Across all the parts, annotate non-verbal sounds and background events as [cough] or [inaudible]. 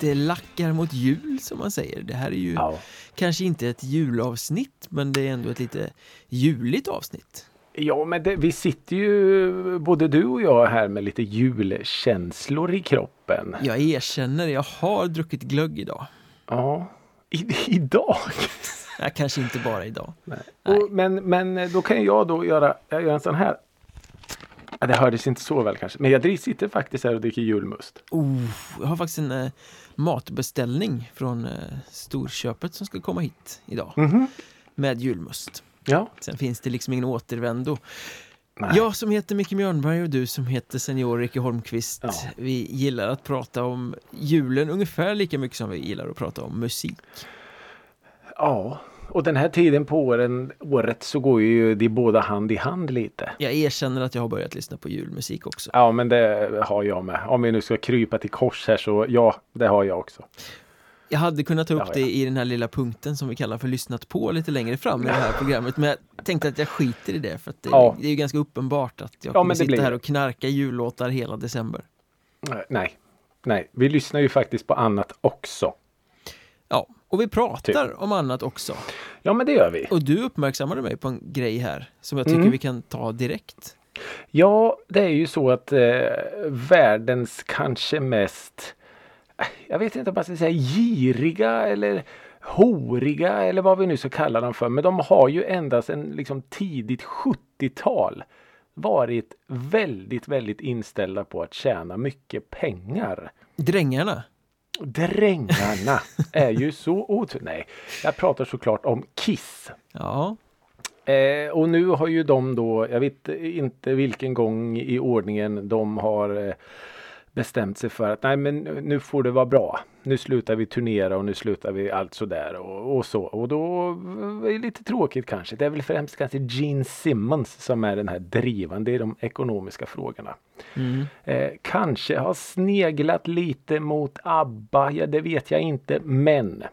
Det lackar mot jul som man säger. Det här är ju Ja. kanske inte ett julavsnitt men det är ändå ett lite juligt avsnitt. Ja, men det, vi sitter ju både du och jag här med lite julkänslor i kroppen. Jag erkänner, jag har druckit glögg idag. Ja, I, idag. Ja, kanske inte bara idag. Nej. Och, men, men då kan jag då göra, jag gör en sån här. Ja, det hördes inte så väl kanske, men jag sitter faktiskt här och dricker julmust. Oh, jag har faktiskt en eh, matbeställning från eh, Storköpet som ska komma hit idag. Mhm. Med julmust. Ja, Sen finns det liksom ingen återvändo. Nej. Jag som heter Micke Mjörnberg och du som heter Senior Ricky Holmqvist. Ja. Vi gillar att prata om julen ungefär lika mycket som vi gillar att prata om musik. ja. Och den här tiden på åren, året så går ju de båda hand i hand lite. Jag erkänner att jag har börjat lyssna på julmusik också. Ja, men det har jag med. Om vi nu ska krypa till kors här så ja, det har jag också. Jag hade kunnat ta upp Ja, det ja. i den här lilla punkten som vi kallar för lyssnat på lite längre fram i det här programmet. Men jag tänkte att jag skiter i det för att det, Ja. det är ju ganska uppenbart att jag Ja, kommer det sitta blir här det. och knarka jullåtar hela december. Nej, nej, vi lyssnar ju faktiskt på annat också. Ja, och vi pratar Typ. om annat också. Ja, men det gör vi. Och du uppmärksammade mig på en grej här som jag tycker Mm. vi kan ta direkt. Ja, det är ju så att eh, världens kanske mest, jag vet inte om man ska säga giriga eller horiga eller vad vi nu ska kalla dem för. Men de har ju ända sedan liksom tidigt 70-tal varit väldigt, väldigt inställda på att tjäna mycket pengar. Drängarna. Drängarna är ju så otroligt. Nej, jag pratar såklart om Kiss. Ja, Eh, och nu har ju de då, jag vet inte vilken gång i ordningen de har eh, bestämt sig för att nej men nu får det vara bra. Nu slutar vi turnera och nu slutar vi allt sådär och, och så. Och då är det lite tråkigt kanske. Det är väl främst kanske Gene Simmons som är den här drivande i de ekonomiska frågorna. mm. Eh, kanske har sneglat lite mot ABBA, ja det vet jag inte. Men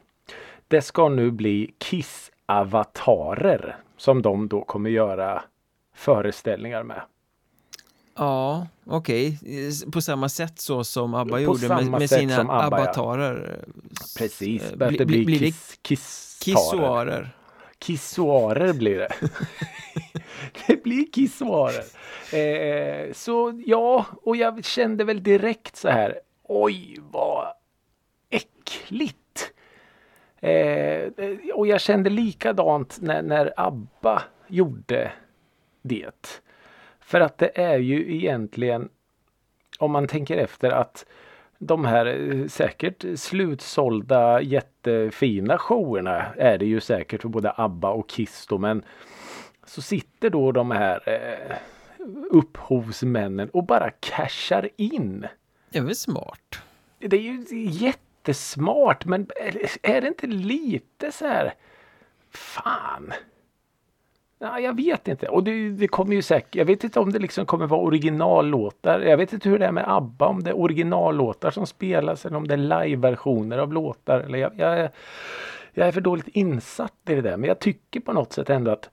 det ska nu bli Kiss-avatarer som de då kommer göra föreställningar med. Ja okej. På samma sätt så som ABBA På gjorde med, med sina ABBA, ja. avatarer. Precis, Eh, att bli- det bli- blir det kiss, kiss Kissoarer. Kissoarer blir det. [laughs] det blir kissoarer. Eh, så ja, och jag kände väl direkt så här. Oj, vad äckligt. Eh, och jag kände likadant när, när ABBA gjorde det. För att det är ju egentligen, om man tänker efter att de här eh, säkert slutsålda jättefina showerna är det ju säkert för både ABBA och Kiss då, men så sitter då de här eh, upphovsmännen och bara cashar in. Det är väl smart? Det är ju jättesmart men är- är det inte lite så här Fan! Ja, jag vet inte. Och det, det kommer ju säkert, jag vet inte om det liksom kommer vara originallåtar. Jag vet inte hur det är med ABBA, om det är originallåtar som spelas eller om det är live-versioner av låtar. Eller jag, jag, jag är för dåligt insatt i det där. Men jag tycker på något sätt ändå att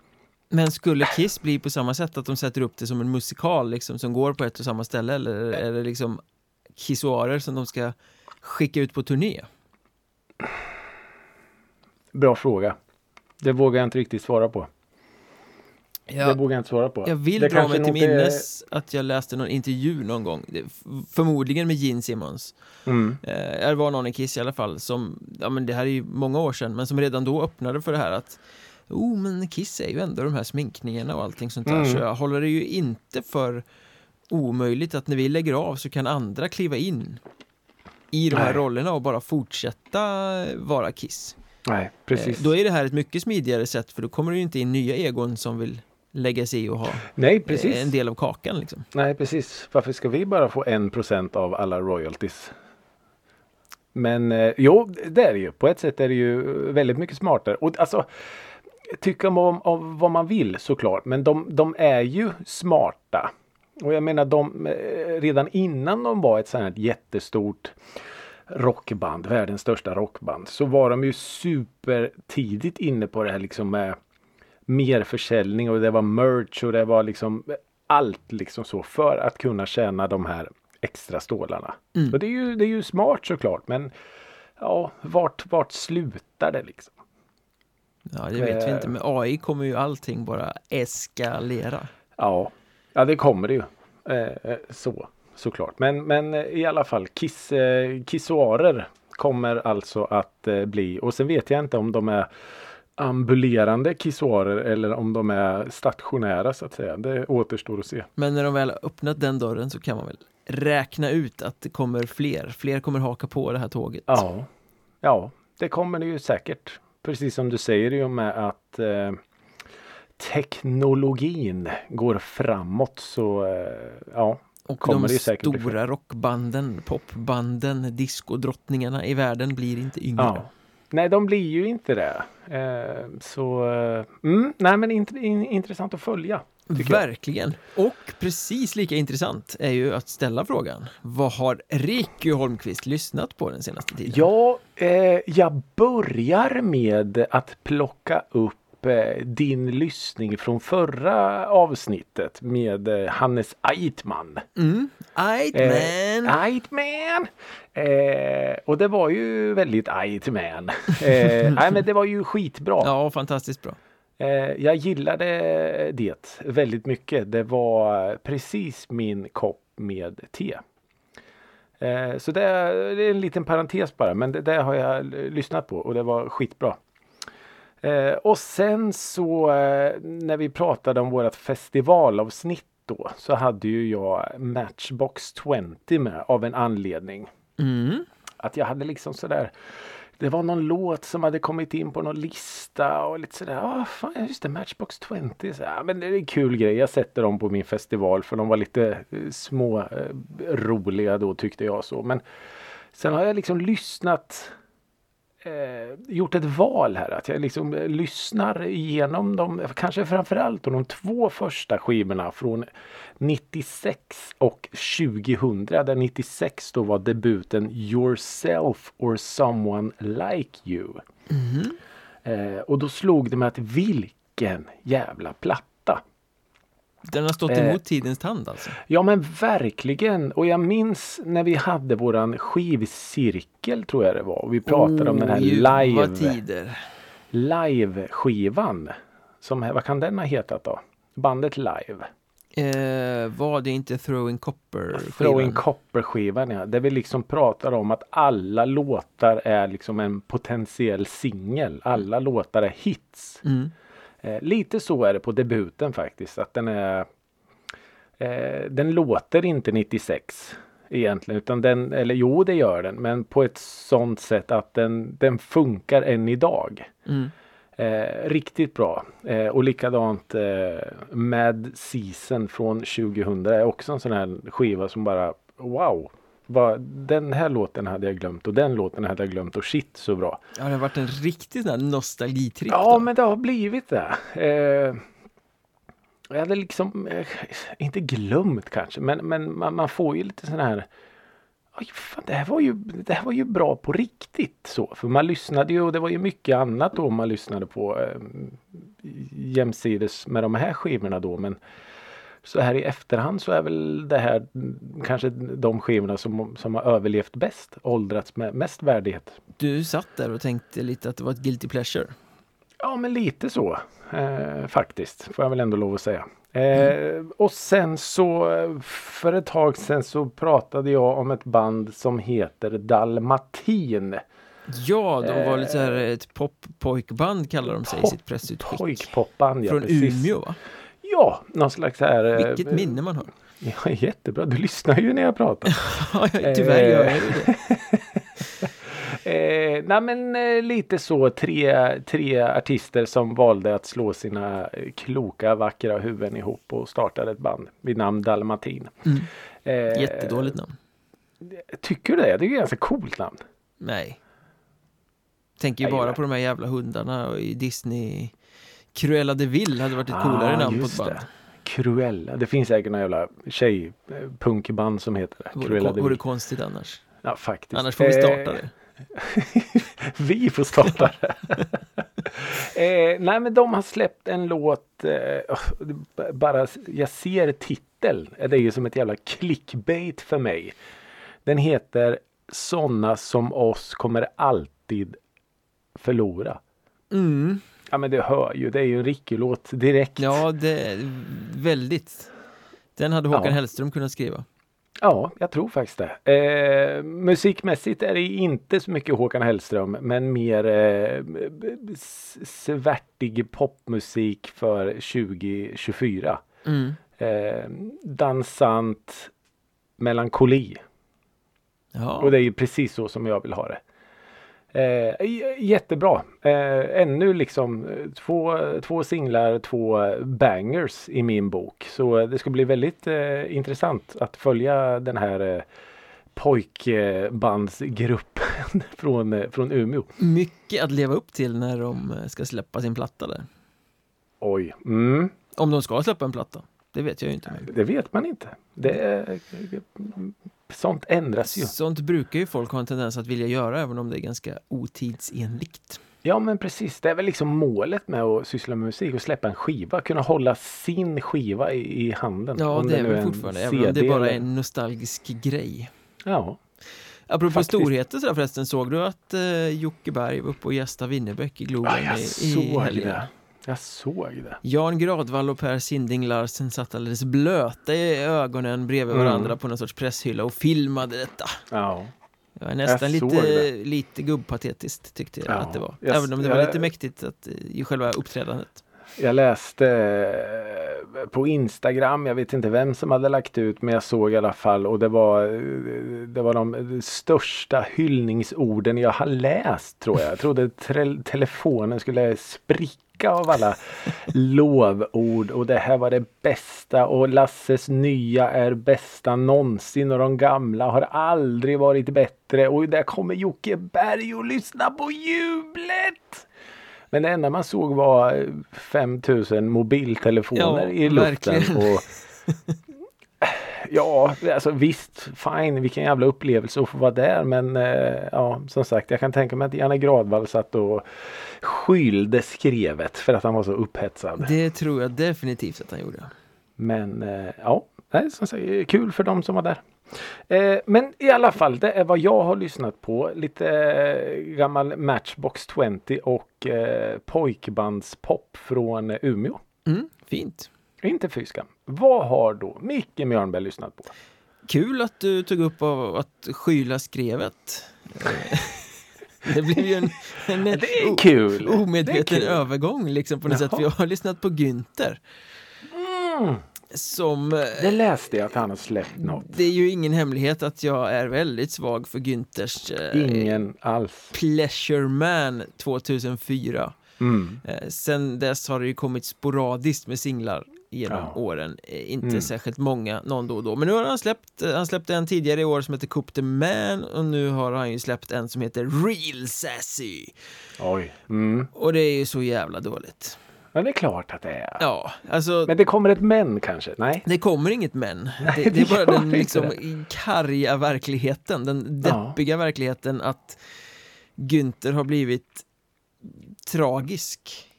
Men skulle Kiss bli på samma sätt att de sätter upp det som en musikal liksom som går på ett och samma ställe eller är det liksom kissoarer som de ska skicka ut på turné? Bra fråga. Det vågar jag inte riktigt svara på. Det Jag, vågar jag inte svara på. jag vill det dra mig till inte är- minnes att jag läste någon intervju någon gång det- Förmodligen med Gene Simmons Mm. eh, Det var någon i Kiss i alla fall som Ja men det här är ju många år sedan men som redan då öppnade för det här att Oh men Kiss är ju ändå de här sminkningarna och allting sånt där Mm. så jag håller det ju inte för omöjligt att när vi lägger av så kan andra kliva in i de här Nej. rollerna och bara fortsätta vara Kiss. Nej, precis. Eh, Då är det här ett mycket smidigare sätt för då kommer det ju inte in nya egon som vill lägga sig i och ha Nej, eh, precis. en del av kakan liksom. Nej, precis. Varför ska vi bara få en procent av alla royalties? Men eh, jo, det är det ju. På ett sätt är det ju väldigt mycket smartare. Och alltså, tycka om, om vad man vill såklart. Men de, de är ju smarta. Och jag menar de, eh, redan innan de var ett sånt här jättestort rockband, världens största rockband, så var de ju supertidigt inne på det här liksom med mer försäljning och det var merch och det var liksom allt liksom så för att kunna tjäna de här extra stålarna. Mm. Och det är, ju, det är ju smart såklart men ja, vart, vart slutar det liksom? Ja, det vet vi Eh. inte. Med AI kommer ju allting bara eskalera. Ja, ja det kommer det ju. Eh, eh, så, såklart. Men, men eh, i alla fall kiss, eh, kissoarer kommer alltså att eh, bli och sen vet jag inte om de är ambulerande kissoarer eller om de är stationära så att säga. Det återstår att se. Men när de väl öppnat den dörren så kan man väl räkna ut att det kommer fler. Fler kommer haka på det här tåget. Ja, ja det kommer det ju säkert. Precis som du säger ju med att eh, teknologin går framåt så eh, ja. Och kommer de stora rockbanden, popbanden, diskodrottningarna i världen blir inte yngre. Ja. Nej, de blir ju inte det. Eh, så, eh, mm, nej men int in, intressant att följa. tycker jag. Verkligen! Och precis lika intressant är ju att ställa frågan Vad har Ricky Holmqvist lyssnat på den senaste tiden? Ja, eh, jag börjar med att plocka upp din lyssning från förra avsnittet med eh, Hannes Eitman. Mm. Aight Eh, man! Eitman! Eh, och det var ju väldigt Eitman. Eh, [laughs] nej men det var ju skitbra. Ja, fantastiskt bra. Eh, jag gillade det väldigt mycket. Det var precis min kopp med te. Eh, så det är, det är en liten parentes bara, men det, det har jag lyssnat på och det var skitbra. Eh, och sen så eh, när vi pratade om vårat festivalavsnitt då så hade ju jag Matchbox 20 med av en anledning. Mm. Att jag hade liksom sådär det var någon låt som hade kommit in på någon lista och lite sådär. Ja, fan, just det, Matchbox 20. Så, ja, men det är en kul grej. Jag sätter dem på min festival för de var lite eh, små eh, roliga då tyckte jag så. Men sen har jag liksom lyssnat eh, gjort ett val här. Att jag liksom eh, lyssnar igenom de, kanske framförallt de två första skivorna från 96 och 2000. Där 96 då var debuten Yourself or Someone Like You. Eh, och då slog det mig att vilken jävla platta. Den har stått Eh. emot tidens tand alltså. Ja men verkligen. Och jag minns när vi hade våran skivcirkel tror jag det var. Och vi pratade om den här Oh, live, live-skivan. Som, vad kan den ha hetat då? Bandet Live. Eh, var det inte Throwing Copper? Throwing Copper-skivan ja. Där vi liksom pratar om att alla låtar är liksom en potentiell singel. Alla låtar är hits. Mm. Eh, lite så är det på debuten faktiskt. Att den är eh, Den låter inte 96 egentligen. Utan den, eller jo det gör den. Men på ett sånt sätt att den, den funkar än idag. Mm. Eh, riktigt bra. Eh, och likadant eh, Mad Season från 2000 är också en sån här skiva som bara wow. Vad, den här låten hade jag glömt och den låten hade jag glömt och shit så bra. Ja, det har varit en riktig nostalgitripp. Ja då. men det har blivit det. Eh, jag hade liksom eh, inte glömt kanske men, men man, man får ju lite sån här Oj, fan, det, här var ju, det här var ju bra på riktigt så. För man lyssnade ju och det var ju mycket annat då man lyssnade på eh, jämsides med de här skivorna då. Men så här i efterhand så är väl det här mm, kanske de skivorna som, som har överlevt bäst. Åldrats med mest värdighet. Du satt där och tänkte lite att det var ett guilty pleasure. Ja men lite så eh, faktiskt får jag väl ändå lov att säga. Eh, och sen så för ett tag sen så pratade jag om ett band som heter Dalmatin. Ja, de var Eh. lite så här ett pop-pojkband kallar de sig i sitt pressutskick. Pojkpopband. Ja, Från precis. Umeå va? Ja, någon slags här. eh, Vilket minne man har. [laughs] Ja, jättebra. Du lyssnar ju när jag pratar. [laughs] Ja, tyvärr gör jag ju det. [laughs] Eh, nej men eh, lite så tre, tre artister som valde att slå sina eh, kloka vackra huvuden ihop och startade ett band vid namn Dalmatin. Mm. Eh, Jättedåligt namn. Tycker du det? Det är ju ganska coolt namn. Nej. Tänker ju bara på de här jävla hundarna och i Disney Cruella de Vil hade varit ett coolare Ah, namn på ett band. det. Cruella. Det finns säkert några jävla tjejpunkband som heter det. Vore, Cruella de vore konstigt annars. Ja, faktiskt. Annars får vi starta Eh, det. [laughs] vi får starta det. [laughs] eh, nej men de har släppt en låt. Eh, bara jag ser titel. Det är ju som ett jävla clickbait för mig. Den heter Såna som oss kommer alltid förlora. Mm. Ja men det hör ju. Det är ju en Ricky-låt direkt. Ja, det är väldigt. Den hade Håkan Ja. Hellström kunnat skriva. Ja, jag tror faktiskt det. Eh, musikmässigt är det inte så mycket Håkan Hellström men mer eh, svärtig popmusik för 2024. Mm. Eh, dansant melankoli. Ja. Och det är ju precis så som jag vill ha det. Eh, jättebra. Eh, ännu liksom eh, två, två singlar, två bangers i min bok. Så eh, det ska bli väldigt eh, intressant att följa den här eh, pojkbandsgruppen [laughs] från, eh, från Umeå. Mycket att leva upp till när de ska släppa sin platta där. Oj, mm, Om de ska släppa en platta. Det vet jag ju inte. Det vet man inte. Det, sånt ändras ju. sånt brukar ju folk ha en tendens att vilja göra även om det är ganska otidsenligt. Ja men precis, det är väl liksom målet med att syssla med musik och släppa en skiva. Kunna hålla sin skiva i, i handen. Ja, det är väl fortfarande, även om det CD bara är en nostalgisk grej. Ja, Apropå Faktiskt. storheter så där förresten, såg du att eh, Jocke Berg var uppe och gästade Winnerbäck i Globen ja jag i, i helgen? det. Jag såg det. Jan Gradvall och Per Sinding Larsen satt alldeles blöta i ögonen bredvid Mm. varandra på någon sorts presshylla och filmade detta. Ja. Det var nästan lite, det. lite gubbpatetiskt tyckte jag Ja, att det var. jag- Även om det var jag- lite mäktigt att, eh, i själva uppträdandet. Jag läste eh, på Instagram, jag vet inte vem som hade lagt ut men jag såg i alla fall och det var eh, Det var de största hyllningsorden jag har läst tror jag. Jag trodde tre- telefonen skulle spricka av alla lovord och det här var det bästa och Lasses nya är bästa någonsin och de gamla har aldrig varit bättre och där kommer Jocke Berg och lyssna på jublet! Men det enda man såg var eh, 5000 mobiltelefoner Ja, i luften. verkligen. Och, [laughs] ja, alltså visst, fine, vilken jävla upplevelse att få vara där. Men eh, ja, som sagt, jag kan tänka mig att Janne Gradvall satt och skylde skrevet för att han var så upphetsad. Det tror jag definitivt att han gjorde. Men eh, ja, nej, som sagt, kul för de som var där. Eh, men i alla fall, det är vad jag har lyssnat på. Lite eh, gammal Matchbox 20 och eh, pojkbandspop från Umeå. Mm, fint. Inte fy skam. Vad har då Micke Mjörnberg lyssnat på? Kul att du tog upp av att skyla skrevet. Eh, [laughs] Det blev ju en, en Det omedveten Det övergång liksom på något sätt. Jaha. För jag har lyssnat på Günther. Mm, Som... eh, det läste jag att han har släppt något. Det är ju ingen hemlighet att jag är väldigt svag för Günthers eh, Ingen alls. Pleasure Man 2004. Mm. Eh, sen dess har det ju kommit sporadiskt med singlar genom Ja. åren. Eh, inte Mm. särskilt många, någon då och då. Men nu har han släppt, eh, han släppte en tidigare i år som heter Coop the Man och nu har han ju släppt en som heter Real Sassy. Oj. Mm. Och det är ju så jävla dåligt. Ja, det är klart att det är. Ja, alltså Men det kommer ett men kanske? Nej? det kommer inget men. [laughs] Det, Nej, det är bara det den liksom det. karga verkligheten, den Ja. deppiga verkligheten att Günther har blivit tragisk.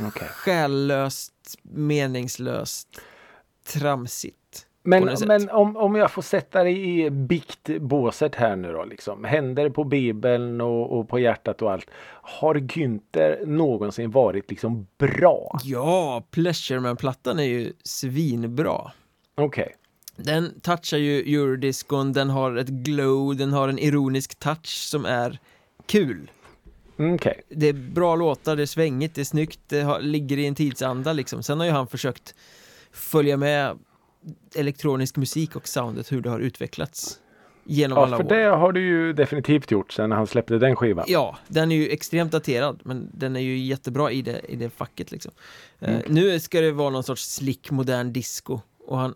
Okej. själlöst, meningslöst, tramsigt. Men, men om, om jag får sätta dig i biktbåset här nu då liksom. Händer på bibeln och, och på hjärtat och allt. Har Günther någonsin varit liksom bra? Ja, Pleasureman-plattan är ju svinbra. Okej. Den touchar ju eurodiscon, den har ett glow, den har en ironisk touch som är kul. Mm, Okej. Det är bra låtar, det är svängigt, det är snyggt, det har, ligger i en tidsanda liksom. Sen har ju han försökt följa med elektronisk musik och soundet, hur det har utvecklats genom Ja, alla för år. det har du ju definitivt gjort sen han släppte den skivan. Ja, den är ju extremt daterad men den är ju jättebra i det, i det facket liksom. Eh, Mm. nu ska det vara någon sorts slick modern disco och han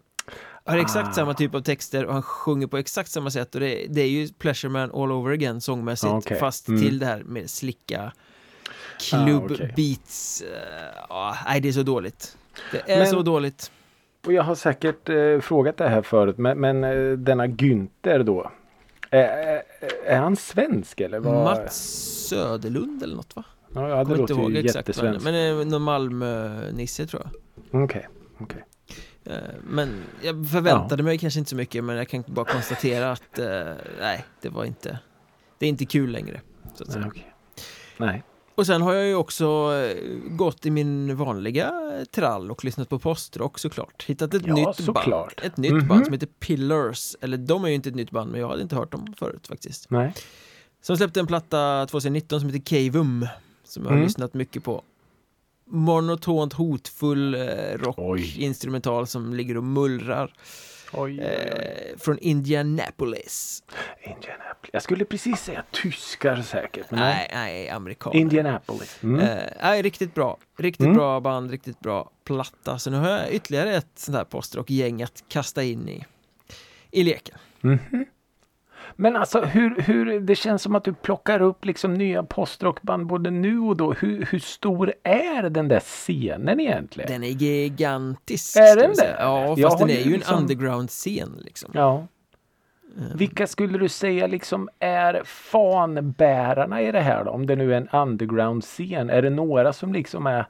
har exakt Ah. samma typ av texter och han sjunger på exakt samma sätt och det, det är ju Pleasure Man all over again sångmässigt Okej. fast Mm. till det här med slicka klubb Ah, okej. beats. eh, ja, nej, det är så dåligt. Det är Men- så dåligt. Och jag har säkert eh, frågat det här förut men, men eh, denna Günther då. Är, är, är han svensk eller? Vad? Mats Söderlund eller något va? Ja, det Kommer inte låter ihåg ju exakt jättesvenskt. Men det är någon Malmö-nisse tror jag Okej, okej. Eh, Men jag förväntade mig kanske inte så mycket men jag kan bara konstatera att eh, nej, det var inte Det är inte kul längre. Så att säga. Nej, okej. Nej. Och sen har jag ju också eh, gått i min vanliga trall och lyssnat på postrock såklart. Hittat ett Ja, nytt såklart. band. Ett nytt Mhm. band som heter Pillars. Eller de är ju inte ett nytt band men jag hade inte hört dem förut faktiskt. Nej. Som släppte en platta 2019 som heter Cavum. Som jag har Mm. lyssnat mycket på. Monotont hotfull eh, rock, Oj. instrumental som ligger och mullrar. Oj, oj, oj. Eh, från Indianapolis. Indianapolis. Jag skulle precis säga tyskar säkert. Men nej. Nej, nej, amerikaner. Indianapolis. Mm. Eh, nej, riktigt bra. Riktigt Mm. bra band, riktigt bra platta. Så nu har jag ytterligare ett sånt här postrock-gäng att kasta in i, i leken. Mhm. Men alltså hur, hur, det känns som att du plockar upp liksom nya postrockband både nu och då. Hur, hur stor är den där scenen egentligen? Den är gigantisk. Är den det? Ja, Jag fast har den är ju ju en liksom- underground-scen liksom. Ja. Vilka skulle du säga liksom är fanbärarna i det här då? Om det nu är en underground-scen. Är det några som liksom är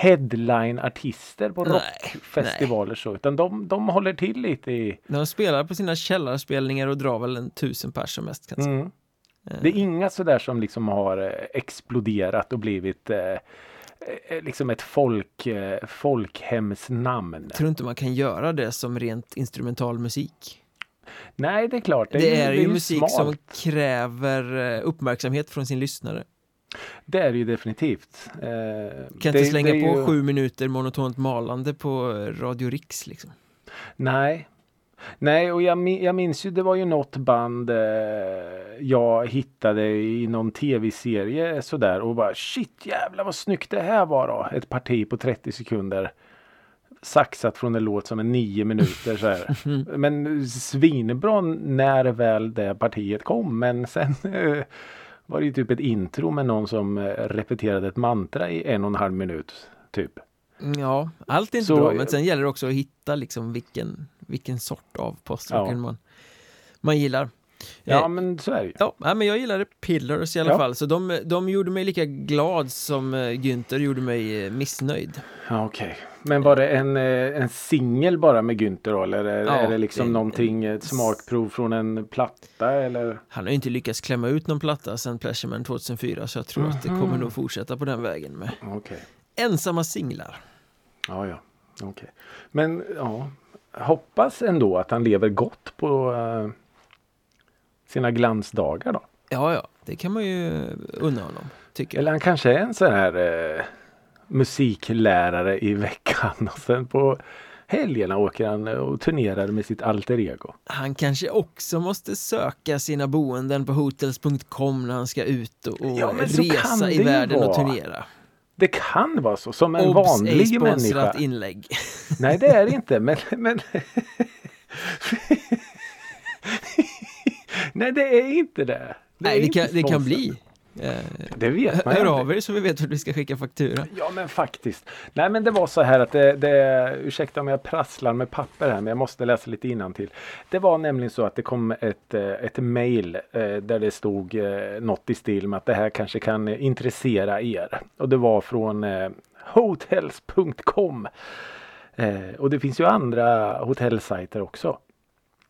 headline-artister på Nej, rockfestivaler så? Utan de, de håller till lite i... De spelar på sina källarspelningar och drar väl en tusen pers som mest kanske. Mm. Det är inga sådär som liksom har eh, exploderat och blivit eh, eh, liksom ett folk, eh, folkhemsnamn. Jag tror inte man kan göra det som rent instrumental musik. Nej, det är klart. Det, är, ju musik smalt. som kräver eh, uppmärksamhet från sin lyssnare. Det är det ju definitivt. Eh, Kan det, inte slänga det på ju... sju minuter monotont malande på eh, Radio Riks liksom. Nej. Nej, och jag, min- jag minns ju det var ju något band eh, jag hittade i någon tv-serie sådär och bara shit jävlar vad snyggt det här var då. Ett parti på 30 sekunder. Saxat från en låt som är nio minuter så här. [laughs] Men svinbra när väl det partiet kom men sen eh, var det ju typ ett intro med någon som eh, repeterade ett mantra i en och en halv minut. Typ. Ja, allt är inte Så- bra men sen gäller det också att hitta liksom vilken, vilken sort av postrocken Ja. man, man gillar. Ja Eh, men så är det ju. Ja, men jag gillade Pillars i alla Ja. fall, så de, de gjorde mig lika glad som eh, Günther gjorde mig eh, missnöjd. Ja, Okej. Men var det en, en singel bara med Günther då? Eller är, Ja, är det liksom det någonting, ett smakprov från en platta eller? Han har ju inte lyckats klämma ut någon platta sedan Pleasureman 2004, så jag tror att det Mhm. kommer nog fortsätta på den vägen med Okej. ensamma singlar. Ja, ja. Okej. Men ja, hoppas ändå att han lever gott på eh, sina glansdagar då. Ja, ja, det kan man ju unna honom, tycker jag. Eller han kanske är en sån här eh, musiklärare i veckan och sen på helgerna åker han och turnerar med sitt alter ego. Han kanske också måste söka sina boenden på hotels.com när han ska ut och, och Ja, resa i världen och vara. turnera. Det kan vara så, som en Obs, vanlig människa. sponsrat inlägg. Nej det är det inte men, men [laughs] Nej det är inte det. det Nej, det kan, det kan bli. Eh, Det vet man Hör av er så vi vet vart vi ska skicka faktura. Ja men faktiskt. Nej men det var så här att det, det ursäkta om jag prasslar med papper här men jag måste läsa lite till. Det var nämligen så att det kom ett, eh, ett mail eh, där det stod något i stil med att det här kanske kan intressera er. Och det var från hotels.com. Och det finns ju andra hotellsajter också.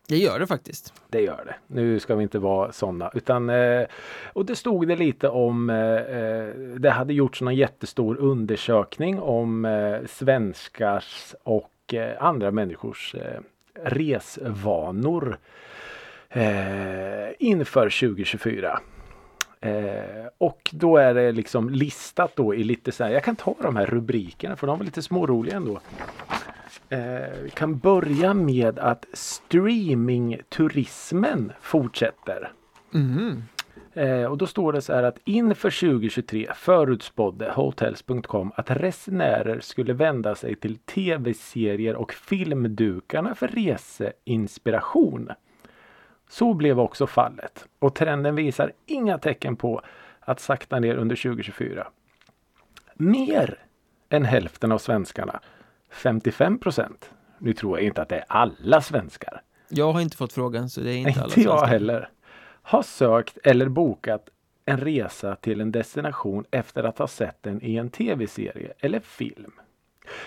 Det gör det faktiskt. Det gör det. Nu ska vi inte vara sådana. Utan, eh, och det stod det lite om, eh, eh, det hade gjorts någon jättestor undersökning om eh, svenskars och eh, andra människors eh, resvanor eh, inför 2024. Eh, och då är det liksom listat då i lite så här, jag kan ta de här rubrikerna för de var lite småroliga ändå. Eh, vi kan börja med att streamingturismen fortsätter. Eh, och då står det så här att inför 2023 förutspådde Hotels.com att resenärer skulle vända sig till tv-serier och filmdukarna för reseinspiration. Så blev också fallet och trenden visar inga tecken på att sakta ner under 2024. Mer än hälften av svenskarna, 55 procent, nu tror jag inte att det är alla svenskar, Jag har inte fått frågan så det är inte alla inte jag svenskar. heller, har sökt eller bokat en resa till en destination efter att ha sett den i en tv-serie eller film?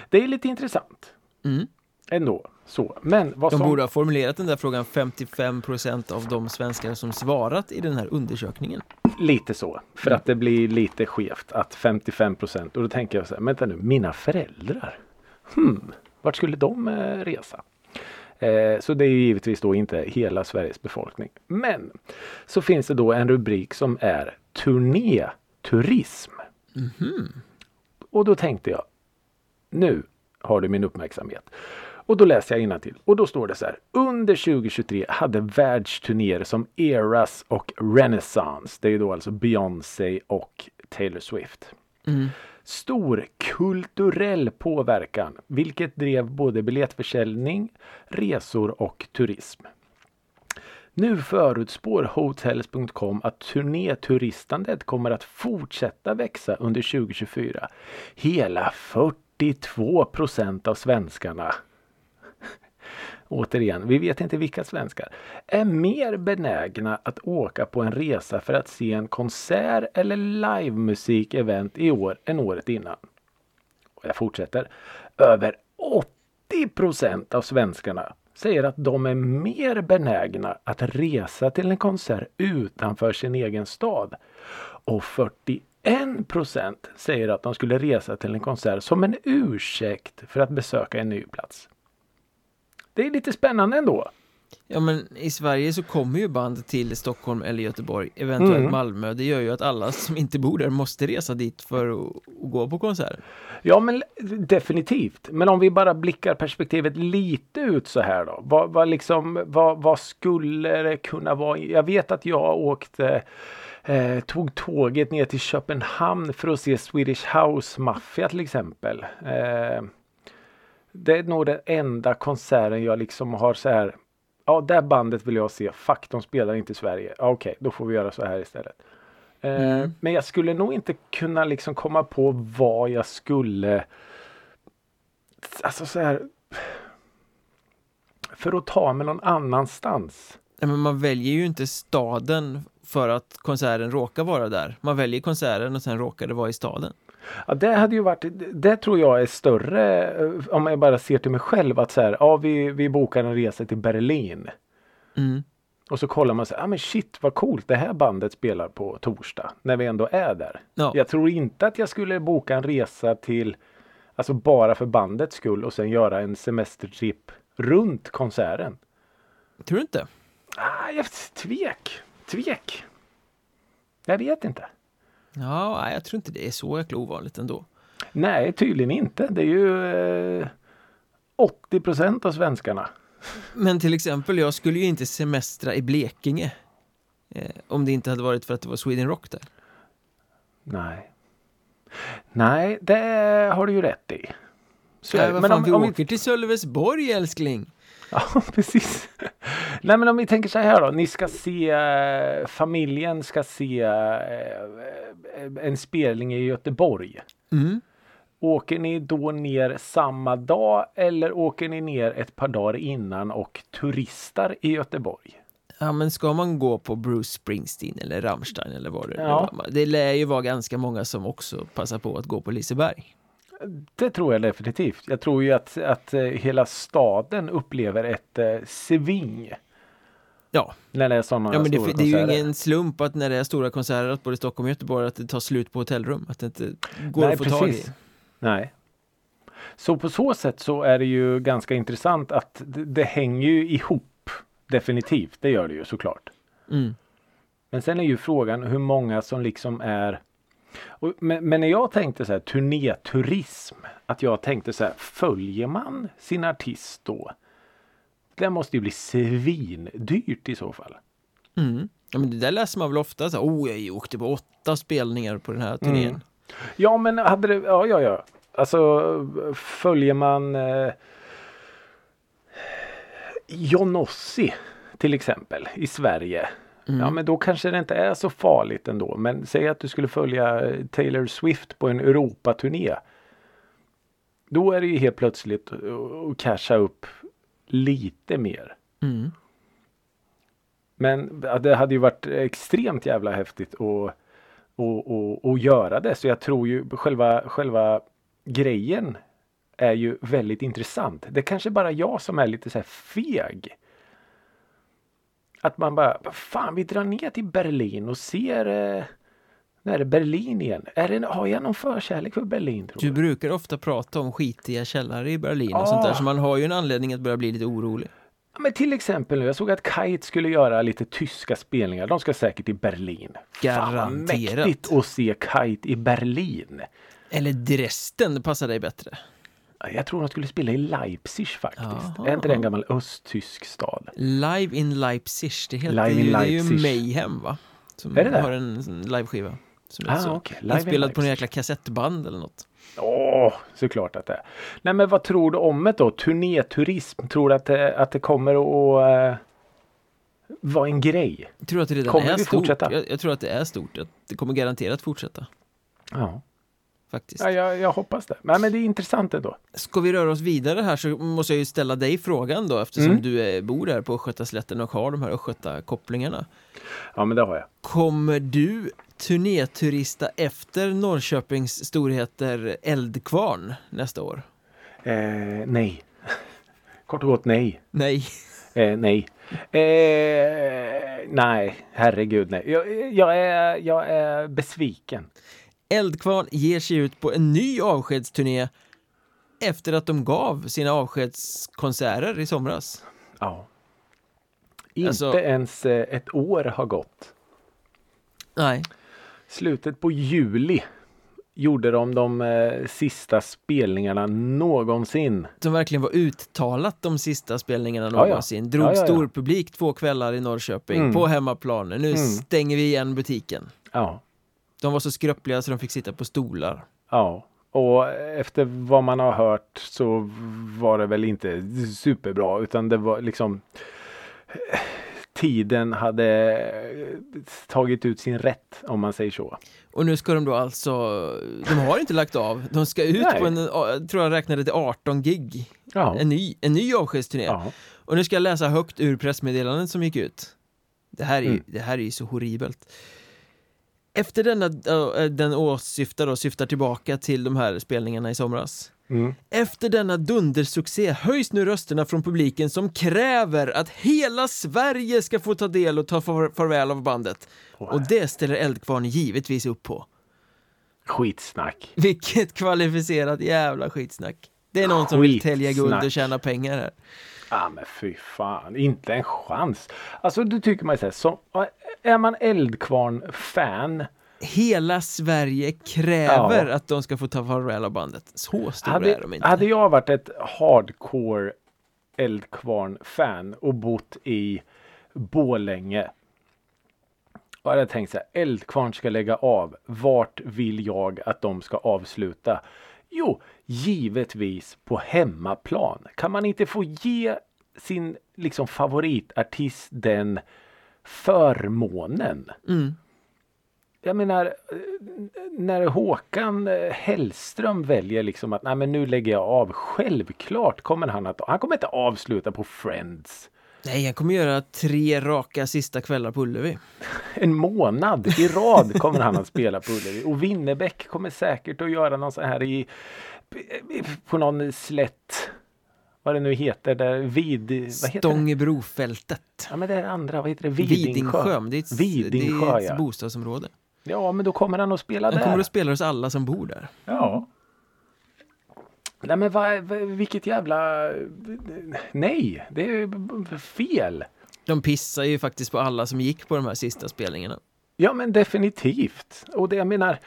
Det är lite intressant. Mm. Ändå. Så. Men vad De som... borde ha formulerat den där frågan 55% av de svenskar som svarat i den här undersökningen. Lite så. För att det blir lite skevt att 55 procent. Och då tänker jag så här, vänta nu, mina föräldrar? Hmm, vart skulle de eh, resa? Eh, så det är ju givetvis då inte hela Sveriges befolkning. Men så finns det då en rubrik som är turnéturism. Och då tänkte jag, nu har du min uppmärksamhet. Och då läser jag till och då står det så här. Under 2023 hade världsturnéer som Eras och Renaissance. Det är då alltså Beyoncé och Taylor Swift. Stor kulturell påverkan, vilket drev både biljettförsäljning, resor och turism. Nu förutspår Hotels.com att turnéturistandet kommer att fortsätta växa under 2024. Hela 42 procent av svenskarna återigen, vi vet inte vilka svenskar, är mer benägna att åka på en resa för att se en konsert eller livemusikevent i år än året innan. Och jag fortsätter. Över 80 procent av svenskarna säger att de är mer benägna att resa till en konsert utanför sin egen stad. Och 41 procent säger att de skulle resa till en konsert som en ursäkt för att besöka en ny plats. Det är lite spännande ändå. Ja men i Sverige så kommer ju band till Stockholm eller Göteborg, eventuellt Mm. Malmö. Det gör ju att alla som inte bor där måste resa dit för att, gå på konserter. Ja men definitivt. Men om vi bara blickar perspektivet lite ut så här då. Vad, vad, liksom, vad, vad skulle det kunna vara? Jag vet att jag åkte eh, tog tåget ner till Köpenhamn för att se Swedish House Mafia till exempel. Eh, det är nog den enda konserten jag liksom har så här. Ja, det bandet vill jag se. Fuck, de spelar inte i Sverige. Ja, Okej, då får vi göra så här istället. Eh, Mm. Men jag skulle nog inte kunna liksom komma på vad jag skulle Alltså så här För att ta mig någon annanstans. Men man väljer ju inte staden för att konserten råkar vara där. Man väljer konserten och sen råkar det vara i staden. Ja, det hade ju varit, det tror jag är större eh, om jag bara ser till mig själv att så här, ja vi, vi bokar en resa till Berlin. Mm. Och så kollar man så här, ja men shit vad coolt det här bandet spelar på torsdag. När vi ändå är där. Ja. Jag tror inte att jag skulle boka en resa till, alltså bara för bandets skull och sen göra en semestertrip runt konserten. Tror du inte? Ah, jag tvek, tvek. Jag vet inte. Ja, jag tror inte det är så jäkla ovanligt ändå. Nej, tydligen inte. Det är ju eh, 80 procent av svenskarna. Men till exempel, jag skulle ju inte semestra i Blekinge. Eh, om det inte hade varit för att det var Sweden Rock där. Nej. Nej, det har du ju rätt i. Så Nej, men fan, om, vi om åker till Sölvesborg älskling! Ja, [laughs] precis. Nej, men om vi tänker så här då. Ni ska se, eh, familjen ska se eh, en spelning i Göteborg. Mm. Åker ni då ner samma dag eller åker ni ner ett par dagar innan och turistar i Göteborg? Ja men ska man gå på Bruce Springsteen eller Rammstein eller vad det nu Ja. var. Det lär ju vara ganska många som också passar på att gå på Liseberg. Det tror jag definitivt. Jag tror ju att, att eh, hela staden upplever ett eh, sving Ja, när det är sådana ja men det, stora det är ju ingen slump att när det är stora konserter att både Stockholm och Göteborg att det tar slut på hotellrum. Att det inte går Nej, att få tag i. precis. Nej. Så på så sätt så är det ju ganska intressant att det, det hänger ju ihop. Definitivt, det gör det ju såklart. Mm. Men sen är ju frågan hur många som liksom är och, men, men när jag tänkte så här turnéturism. Att jag tänkte så här följer man sin artist då? Det måste ju bli svindyrt i så fall. Mm. Ja men det där läser man väl ofta så här, oh jag åkte på åtta spelningar på den här turnén. Mm. Ja men hade det, ja ja ja. Alltså följer man eh, Johnossi till exempel i Sverige. Mm. Ja men då kanske det inte är så farligt ändå. Men säg att du skulle följa eh, Taylor Swift på en Europaturné. Då är det ju helt plötsligt att- casha upp lite mer. Mm. Men det hade ju varit extremt jävla häftigt att och, och, och göra det. Så jag tror ju själva, själva grejen är ju väldigt intressant. Det kanske bara jag som är lite så här feg. Att man bara, fan vi drar ner till Berlin och ser eh, när är det Berlin igen? Är det, har jag någon förkärlek för Berlin? Tror Du jag? brukar ofta prata om skitiga källare i Berlin och Ja. sånt där så man har ju en anledning att börja bli lite orolig. Ja, Men till exempel nu, jag såg att Kite skulle göra lite tyska spelningar. De ska säkert till Berlin. Fan Garanterat. mäktigt att se Kite i Berlin. Eller Dresden, det passar dig bättre. Jag tror de skulle spela i Leipzig faktiskt. Jaha. Är inte det en gammal östtysk stad? Live in Leipzig, det heter Live ju, det är ju. Mayhem va? Som Är det det? har en liveskiva. Som Ah, så okej. Live in inspelad på en jäkla kassettband eller något. Åh, såklart att det är. Nej men vad tror du om det då? Turnéturism, tror du att det, att det kommer att uh, vara en grej? Jag tror att det redan Kommer är vi stort. fortsätta? Jag, jag tror att det är stort. Att Det kommer garanterat fortsätta. Ja, Faktiskt. ja jag, jag hoppas det. Men, men det är intressant ändå. Ska vi röra oss vidare här så måste jag ju ställa dig frågan då eftersom Mm. du är, bor där på Östgötaslätten och har de här Östgöta-kopplingarna. Ja men det har jag. Kommer du turnéturista efter Norrköpings storheter Eldkvarn nästa år? Eh, nej. Kort och gott nej. Nej. Eh, nej. Eh, nej, herregud nej. Jag, jag, är, jag är besviken. Eldkvarn ger sig ut på en ny avskedsturné efter att de gav sina avskedskonserter i somras. Ja. Inte Alltså- ens eh, ett år har gått. Nej, Slutet på juli gjorde de de eh, sista spelningarna någonsin. som verkligen var uttalat de sista spelningarna Ja, ja. någonsin. Drog Ja, ja, ja. stor publik två kvällar i Norrköping Mm. på hemmaplan. Nu Mm. stänger vi igen butiken. Ja. De var så skröpliga så de fick sitta på stolar. Ja. Och efter vad man har hört så var det väl inte superbra utan det var liksom Tiden hade tagit ut sin rätt om man säger så. Och nu ska de då alltså, de har inte lagt av, de ska ut Nej. på en, tror jag räknade till 18 gig, Ja. en ny, en ny avskedsturné. ja. Och nu ska jag läsa högt ur pressmeddelandet som gick ut. Det här är Mm. det här är ju så horribelt. Efter denna, den åsyftar och syftar tillbaka till de här spelningarna i somras. Mm. Efter denna dundersuccé höjs nu rösterna från publiken som kräver att hela Sverige ska få ta del och ta far farväl av bandet. Och det ställer Eldkvarn givetvis upp på. Skitsnack. Vilket kvalificerat jävla skitsnack. Det är någon som vill tälja guld och Skitsnack. tjäna pengar här. Ja men fy fan, inte en chans. Alltså du tycker man säger så. Är man Eldkvarn-fan. Hela Sverige kräver Ja. att de ska få ta farväl av bandet. Så stora är Hade, de inte. hade jag varit ett hardcore Eldkvarn-fan och bott i Bålänge. Och hade jag tänkt så här, Eldkvarn ska lägga av. Vart vill jag att de ska avsluta? Jo, givetvis på hemmaplan. Kan man inte få ge sin liksom favoritartist den förmånen? Mm. Jag menar, när Håkan Hellström väljer liksom att nej men nu lägger jag av. Självklart kommer han att, han kommer inte avsluta på Friends. Nej, jag kommer göra tre raka sista kvällar på Ullevi. [laughs] En månad i rad kommer han att spela på Ullevi. Och Winnerbäck kommer säkert att göra någon sån här i, på någon slätt, vad det nu heter, där vid, vad heter det? Stångebrofältet. Ja men det är andra, vad heter det? Vidingsjö. Vidingsjö, det är ett, Vidingsjö, det är ett ja. bostadsområde. Ja men då kommer han att spela Han där. kommer att spela hos alla som bor där. Ja. Nej men vad, vilket jävla... Nej, det är fel. De pissar ju faktiskt på alla som gick på de här sista spelningarna. Ja men definitivt. Och det jag menar.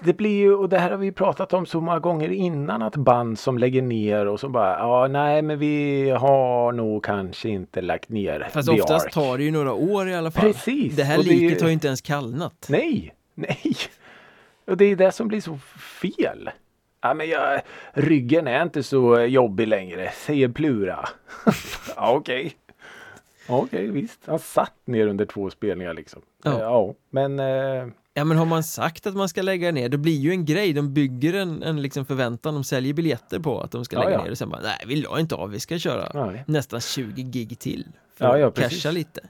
Det blir ju, och det här har vi pratat om så många gånger innan, att band som lägger ner och så bara, ja nej men vi har nog kanske inte lagt ner Fast The oftast Ark." tar det ju några år i alla fall. Precis, Det här och det liket har ju inte ens kallnat. Nej, nej. Och det är det som blir så fel. Ja, men jag, ryggen är inte så jobbig längre, säger Plura. [laughs] ja, okej. Okej, visst. Han satt ner under två spelningar liksom. Ja. Ja men eh, Ja men har man sagt att man ska lägga ner, det blir ju en grej. De bygger en, en liksom förväntan, de säljer biljetter på att de ska Ja, lägga ja. ner och sen bara, nej vi la inte av, vi ska köra nej, nästan 20 gig till. För Ja, ja, att casha lite.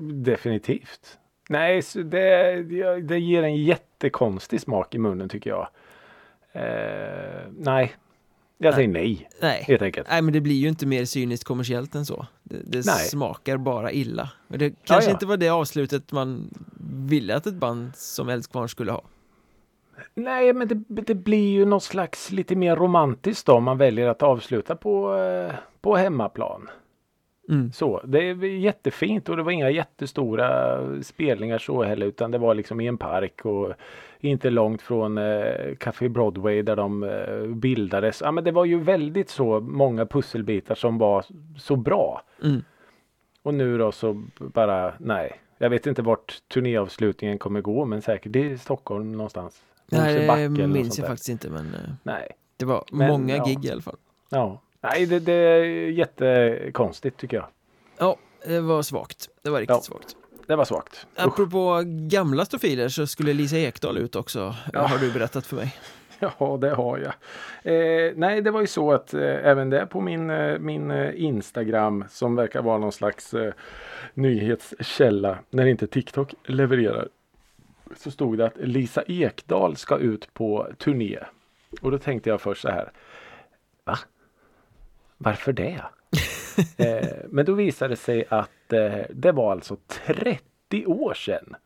definitivt. Nej, det, det ger en jättekonstig smak i munnen tycker jag. Eh, nej, jag säger nej Nej. helt enkelt. Nej men det blir ju inte mer cyniskt kommersiellt än så Det, det smakar bara illa Men det kanske ja. inte var det avslutet man ville att ett band som Eldkvarn skulle ha Nej, men det, det blir ju något slags lite mer romantiskt då om man väljer att avsluta på, eh, på hemmaplan. Mm. Så, det är jättefint och det var inga jättestora spelningar så heller utan det var liksom i en park och inte långt från eh, Café Broadway där de eh, bildades. Ja, men det var ju väldigt så många pusselbitar som var så bra. Mm. Och nu då så bara nej. Jag vet inte vart turnéavslutningen kommer gå men säkert i Stockholm någonstans. Nej det minns jag faktiskt inte men eh, Nej. det var Men, många ja. gig i alla fall Ja. Nej det, det är jättekonstigt tycker jag. Ja, det var svagt Det var riktigt Ja. svagt Det var svagt. Usch. Apropå gamla stofiler så skulle Lisa Ekdahl ut också Ja. Har du berättat för mig [laughs] Ja, det har jag. Eh, nej, det var ju så att eh, även det på min, eh, min eh, Instagram som verkar vara någon slags eh, nyhetskälla när inte TikTok levererar. Så stod det att Lisa Ekdahl ska ut på turné. Och då tänkte jag först så här. Va? Varför det? eh, men då visade det sig att eh, det var alltså 30 år sedan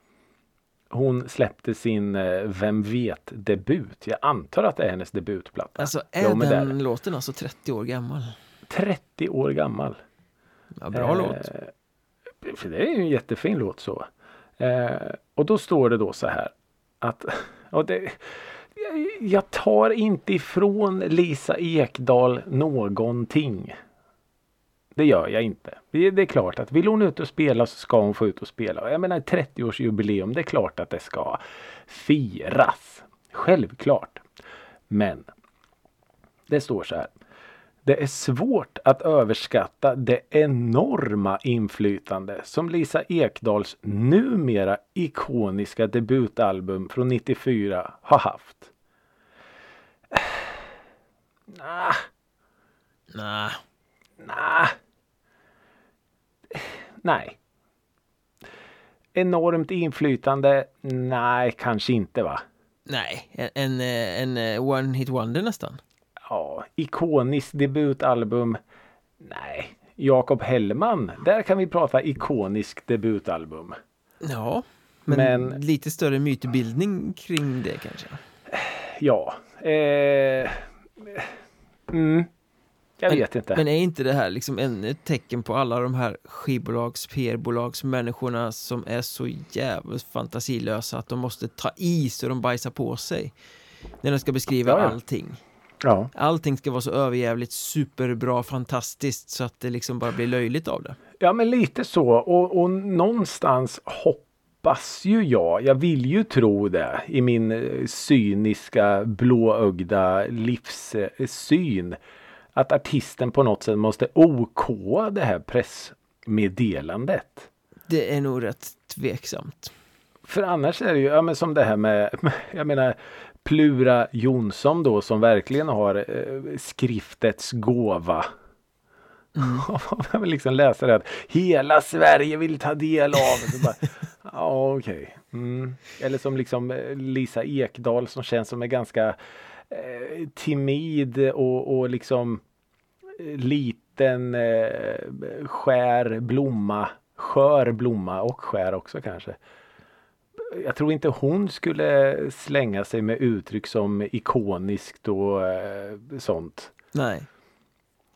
hon släppte sin eh, Vem vet debut. Jag antar att det är hennes debutplatta. Alltså är Jo, den låten alltså 30 år gammal? 30 år gammal. Ja, bra låt Eh, För det är ju en jättefin låt så. Eh, och då står det då så här att [laughs] och det, jag- tar inte ifrån Lisa Ekdahl någonting. Det gör jag inte. Det är klart att vill hon ut och spela så ska hon få ut och spela. Jag menar 30-årsjubileum, det är klart att det ska firas. Självklart. Men det står så här. Det är svårt att överskatta det enorma inflytande som Lisa Ekdahls numera ikoniska debutalbum från 94 har haft. [sighs] Nah, Nej, nah. Nej. Enormt inflytande? Nej, kanske inte va? nej, en, en, eh, en eh, one hit wonder nästan Ja, ikoniskt debutalbum? Nej. Jakob Hellman, där kan vi prata ikonisk debutalbum. Ja, men, Men- lite större mytbildning kring det kanske Ja. Eh, mm, jag Men- vet inte. Men är inte det här liksom ännu ett tecken på alla de här skivbolags, PR-bolags människorna som är så jävligt fantasilösa att de måste ta i så de bajsar på sig när de ska beskriva Ja, ja. allting. Ja. Allting ska vara så överjävligt superbra, fantastiskt så att det liksom bara blir löjligt av det. ja, men lite så. Och, och någonstans hoppas ju jag, jag vill ju tro det i min eh, cyniska blåögda livssyn. Att artisten på något sätt måste OK det här pressmeddelandet. Det är nog rätt tveksamt. För annars är det ju ja, men som det här med, [laughs] jag menar Plura Jonsson då som verkligen har eh, skriftets gåva. [laughs] Jag vill liksom läsa det att hela Sverige vill ta del av bara, [laughs] Ja okej. Mm. Eller som liksom eh, Lisa Ekdahl som känns som en ganska eh, timid och, och liksom eh, liten eh, skär blomma. Skör blomma och skär också kanske. Jag tror inte hon skulle slänga sig med uttryck som ikoniskt och eh, sånt. Nej.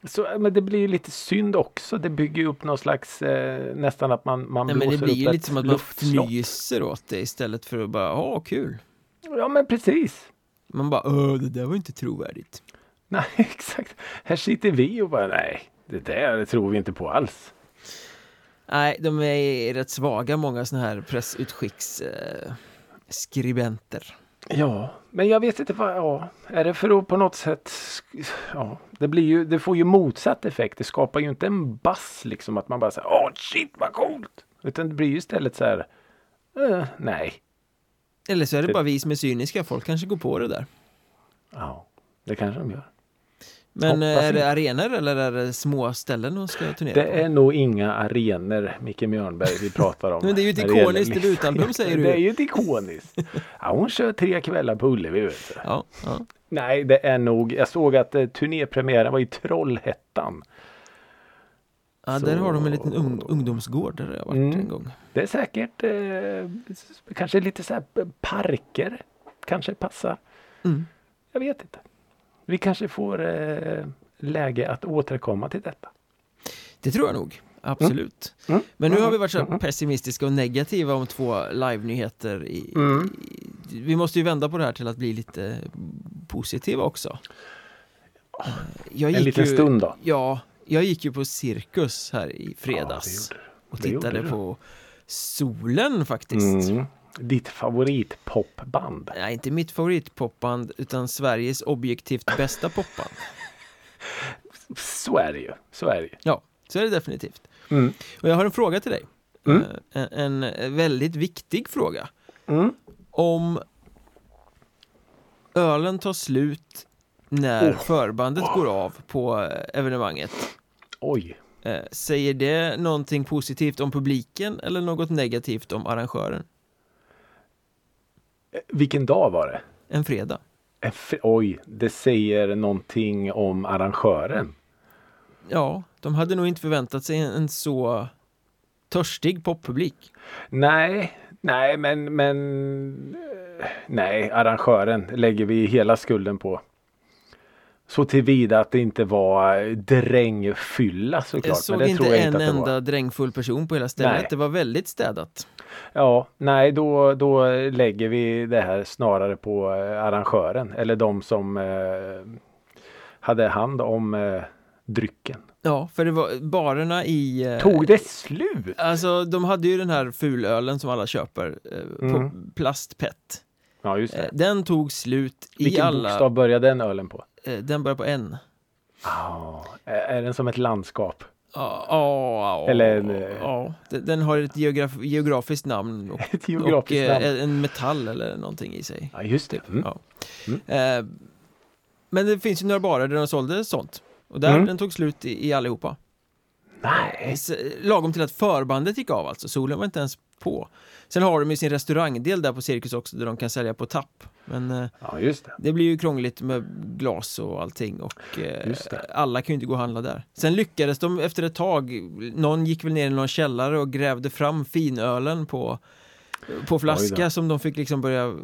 Så, men det blir ju lite synd också. Det bygger ju upp någon slags eh, nästan att man, man Nej men det blåser blir upp ju ett lite som att man fnyser åt det istället för att bara, åh kul. Ja men precis. Man bara, åh det där var inte trovärdigt. [laughs] Nej exakt. Här sitter vi och bara nej. Det där tror vi inte på alls. Nej, de är rätt svaga många såna här pressutskicks eh. Ja, men jag vet inte vad, ja, är det för att på något sätt, ja, det blir ju, det får ju motsatt effekt. Det skapar ju inte en bass liksom att man bara säger, åh shit vad coolt. Utan det blir ju istället så här, eh, nej. Eller så är det Det- bara vi som är cyniska, folk kanske går på det där. Ja, det kanske de gör. Men Hoppas är det arenor eller är det små ställen de ska turnera Det på? är nog inga arenor, Micke Mjörnberg, vi pratar om. [laughs] Men det är ju ett ikoniskt debutalbum, säger [laughs] du. Det är ju ett ikoniskt. [laughs] Ja, hon kör tre kvällar på Ullevi vet du. Ja, ja. Nej, det är nog. Jag såg att eh, turnépremiären var i Trollhättan. ja Så- där har de en liten ung, ungdomsgård där jag har varit Mm. en gång. Det är säkert eh, kanske lite så här parker. Kanske passar. Mm. Jag vet inte. Vi kanske får eh, läge att återkomma till detta. Det tror jag nog, absolut. Mm. Men nu Mm. har vi varit så Mm. pessimistiska och negativa om två live-nyheter. I, Mm. i, vi måste ju vända på det här till att bli lite positiva också. Jag En liten ju, stund då. Ja, jag gick ju på Cirkus här i fredags Ja, och tittade på Solen faktiskt. Mm. Ditt favoritpopband. Nej, inte mitt favoritpopband utan Sveriges objektivt bästa popband. [laughs] Så är det ju. Så är det ju. Ja, så är det definitivt. Mm. Och jag har en fråga till dig. Mm. Eh, En, en väldigt viktig fråga. Mm. Om ölen tar slut när Oh. förbandet går av på eh, evenemanget. Oj. Eh, Säger det någonting positivt om publiken eller något negativt om arrangören? Vilken dag var det? En fredag. En fr- Oj, det säger någonting om arrangören. Ja, de hade nog inte förväntat sig en, en så törstig poppublik. Nej, nej, men, men eh, nej, arrangören lägger vi hela skulden på. Så tillvida att det inte var drängfylla såklart. Jag såg men det inte tror jag en inte att enda drängfull person på hela stället. Nej. Det var väldigt städat. Ja, nej, då, då lägger vi det här snarare på eh, arrangören eller de som eh, hade hand om eh, drycken. Ja, för det var barerna i... eh, Tog det slut? Alltså, de hade ju den här fulölen som alla köper eh, på Mm. plastpett. Ja, just Eh, det. den tog slut i Vilken alla... bokstav började den ölen på? Eh, den börjar på N. Ah, är den som ett landskap? Ja, ja, ja, Eller en, eh, ja. Den, har ett geograf geografiskt namn och, [laughs] Ett geografiskt och eh, namn. en metall eller någonting i sig. Ja, just det. Mm. Ja. Mm. Eh, men det finns ju några barer där de sålde sånt. Och där Mm. den tog slut i, i allihopa. Nej. Lagom till att förbandet gick av alltså, solen var inte ens på. Sen har de ju sin restaurangdel där på Cirkus också där de kan sälja på tapp. Men eh, Ja, just det. det blir ju krångligt med glas och allting och eh, alla kan ju inte gå och handla där. Sen lyckades de efter ett tag, någon gick väl ner i någon källare och grävde fram finölen på på flaska som de fick liksom börja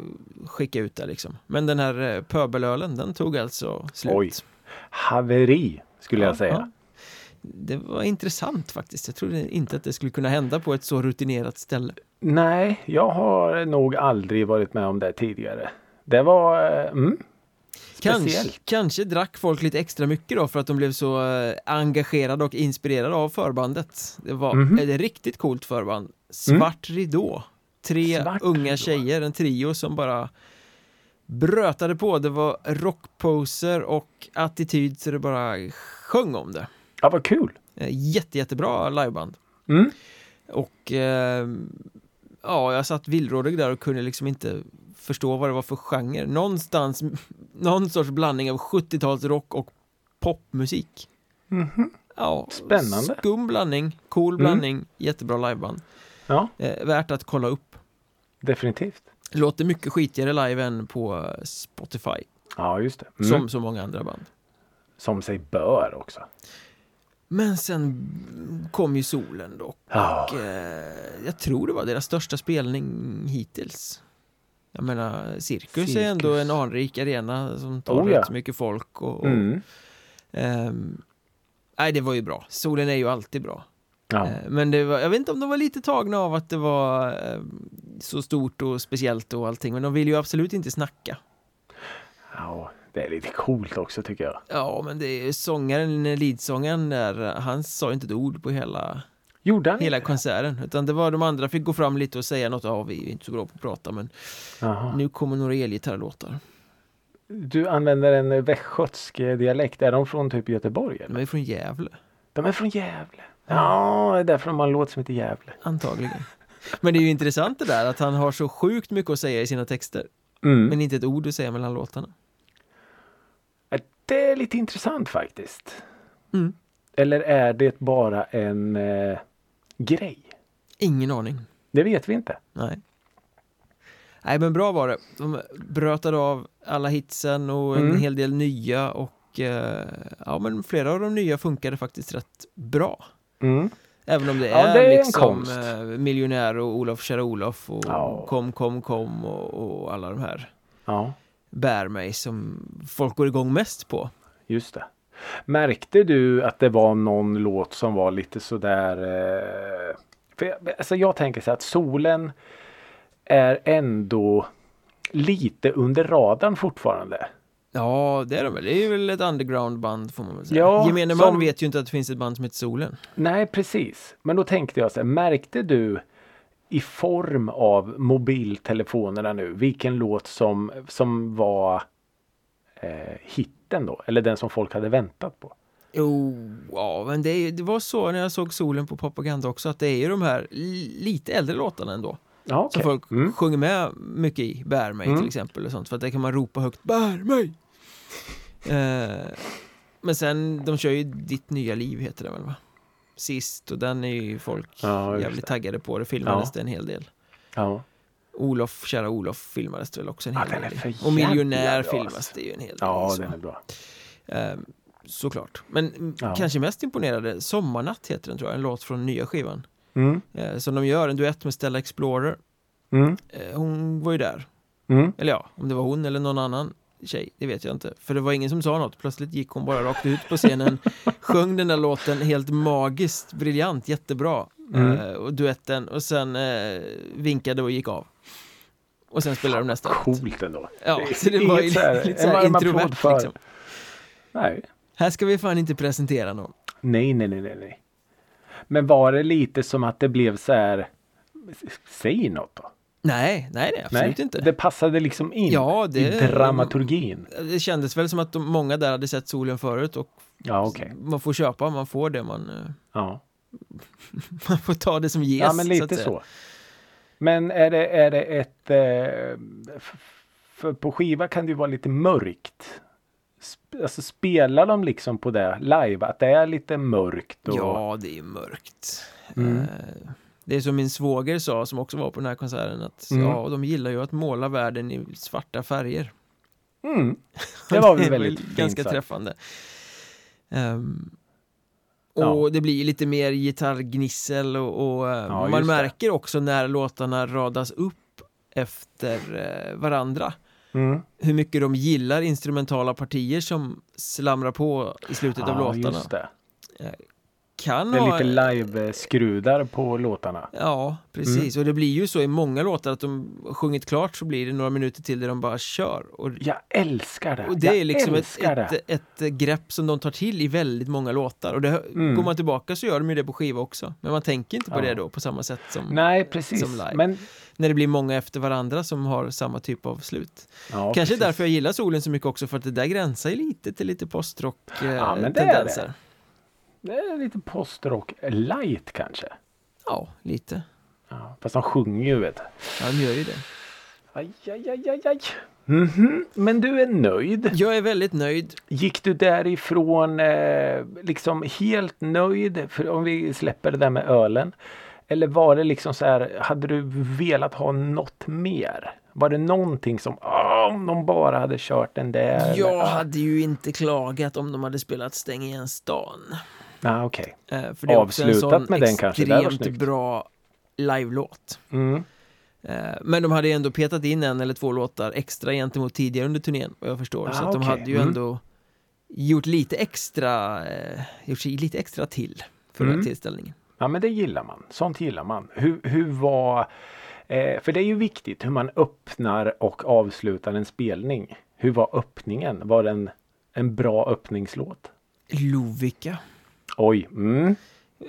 skicka ut där liksom. Men den här eh, pöbelölen, den tog alltså slut. Oj. Haveri skulle Ja, jag säga. ja. Det var intressant faktiskt. Jag trodde inte att det skulle kunna hända på ett så rutinerat ställe. Nej, jag har nog aldrig varit med om det tidigare. Det var eh, mm, Kanske, kanske drack folk lite extra mycket då för att de blev så eh, engagerade och inspirerade av förbandet. Det var Mhm. ett riktigt coolt förband. Svart ridå. Tre Svart unga ridå. tjejer, en trio som bara brötade på. Det var rockposer och attityd så det bara sjöng om det. Ja, vad kul. Eh, Jätte, jättebra liveband. Mm. Och eh, ja, jag satt villrådig där och kunde liksom inte förstå vad det var för genre. Någonstans, [laughs] någon sorts blandning av 70-talsrock och popmusik. Mhm. Ja, Spännande. Skum blandning, cool Mm. blandning, jättebra liveband. Ja, Eh, värt att kolla upp. definitivt. Låter mycket skitigare live än på Spotify, Ja, just det. Mm. som så många andra band. som sig bör också. Men sen kom ju solen då Ja, Och, eh, jag tror det var deras största spelning hittills. Jag menar, Cirkus, är ändå Cirkus. en anrik arena som tar Oh, ja. rätt mycket folk. Och, och, mm. ehm, nej, det var ju bra. Solen är ju alltid bra. ja. Eh, men var, jag vet inte om de var lite tagna av att det var eh, så stort och speciellt och allting. Men de vill ju absolut inte snacka. ja, det är lite coolt också tycker jag. Ja, men det är sångaren, leadsångaren där, han sa inte ett ord på hela Gjorde han hela inte? konserten utan det var de andra fick gå fram lite och säga något ja vi är inte så bra på att prata men Jaha. nu kommer några elgitarrlåtar Du använder en västgötsk eh, dialekt. Är de från typ Göteborg? Eller? de är från Gävle De är från Gävle. Ja, det är därför de har en låt som heter Gävle. antagligen men det är ju intressant det där att han har så sjukt mycket att säga i sina texter Mm. men inte ett ord att säga mellan låtarna Det är lite intressant faktiskt. Mm. Eller är det bara en eh, grej? Ingen aning. Det vet vi inte. Nej. Nej men bra var det. De brötade av alla hitsen och en Mm. hel del nya och eh, ja men flera av de nya funkade faktiskt rätt bra. Mm. Även om det Ja, är, det är en liksom eh, Miljonär och Olof kära Olof och Ja. Kom kom kom och, och alla de här Ja, Bär mig som folk går igång mest på. just det. Märkte du att det var någon låt som var lite sådär eh, för jag, alltså jag tänker så att solen är ändå lite under radarn fortfarande. Ja, det är de väl. Det är väl ett undergroundband får man väl säga. Ja, Gemene man som- vet ju inte att det finns ett band som heter Solen. Nej, precis. Men då tänkte jag så här, märkte du i form av mobiltelefonerna nu vilken låt som, som var eh, hitten då? Eller den som folk hade väntat på? Jo, ja, men det, det var så när jag såg Solen på Propaganda också att det är ju de här li- lite äldre låtarna ändå. Ja, Som okej. folk Mm. sjunger med mycket i. Bär mig Mm. till exempel och sånt. För att där kan man ropa högt Bär mig! [laughs] Eh, men sen, de kör ju Ditt nya liv heter den väl va? Sist och den är ju folk Ja, jävligt taggade på. Det filmades Ja. det en hel del. Ja. Olof, kära Olof filmades det väl också en Ja, hel är del. Och Miljonär bra, filmas alltså. det ju en hel del ja, i, så. den är bra. Eh, såklart. Men Ja. kanske mest imponerade, Sommarnatt heter den tror jag, en låt från nya skivan. Mm. Eh, som de gör, en duett med Stella Explorer. Mm. Eh, hon var ju där. Mm. Eller ja, om det var hon eller någon annan tjej, det vet jag inte. För det var ingen som sa något. Plötsligt gick hon bara rakt ut på scenen, [laughs] sjöng den där låten helt magiskt, briljant, jättebra. Mm. Eh, och duetten och sen eh, vinkade och gick av. Och sen spelade de nästa. Coolt ändå. Ja, så det var ju lite en så här varm applåd introvert för. liksom. Nej. Här ska vi fan inte presentera någon. nej, nej, nej, nej, nej. Men var det lite som att det blev så här. Säg något då. Nej, nej, nej absolut nej, inte. det passade liksom in Ja, det- i dramaturgin. Det kändes väl som att de, många där hade sett solen förut och Ja, okej. man får köpa, man får det man, eh, Ja. [laughs] man får ta det som ges. ja, men så lite säga. så. Men är det, är det ett... Eh, för på skiva kan det ju vara lite mörkt. Alltså spelar de liksom på det live? Att det är lite mörkt? Och, Ja, det är mörkt. Mm. Eh, Det är som min svåger sa som också var på den här konserten att Mm. ja, de gillar ju att måla världen i svarta färger. Mm. [laughs] Det var väl väldigt fint ganska sagt. träffande. Ehm, och Ja. det blir lite mer gitarrgnissel och, och eh, Ja, man just det. märker också när låtarna radas upp efter eh, varandra Mm. hur mycket de gillar instrumentala partier som slamrar på i slutet av Ja, låtarna. Kan Det är ha, lite live-skrudar på låtarna. Ja, precis. Mm. Och det blir ju så i många låtar att de sjungit klart så blir det några minuter till där de bara kör. Och, Jag älskar det. och det jag är liksom ett, ett, ett, ett grepp som de tar till i väldigt många låtar. Och det, Mm. går man tillbaka så gör de ju det på skiva också. Men man tänker inte på Ja. det då på samma sätt som Nej, precis. som live. Men, när det blir många efter varandra som har samma typ av slut. ja, Kanske precis. därför jag gillar solen så mycket också för att det där gränsar ju lite till lite postrock eh, Ja, men det är tendenser. Det är lite postrock light kanske. Ja, lite. Ja, fast de sjunger ju vet du. Ja, de gör ju det. Aj, aj, aj, aj, aj. Mhm. Men du är nöjd. Jag är väldigt nöjd. Gick du därifrån eh, liksom helt nöjd? För om vi släpper det där med ölen. Eller var det liksom så här, hade du velat ha något mer? Var det någonting som, "Ah, om de bara hade kört den där? Jag eller, ah." hade ju inte klagat om de hade spelat Stäng igen stan. Ah, okej. Eh, För det är också en Avslutat sån med den kanske, extremt bra live-låt. Mm. Eh, Men de hade ändå petat in en eller två låtar extra gentemot tidigare under turnén, vad jag förstår. så Ah, att de okej. hade ju Mm. ändå gjort lite extra, eh, gjort sig lite extra till för den Mm. här tillställningen. Ja men det gillar man. Sånt gillar man. Hur, hur var... Eh, för det är ju viktigt hur man öppnar och avslutar en spelning. Hur var öppningen? Var det en, bra öppningslåt? Lovikka. Oj. Mm.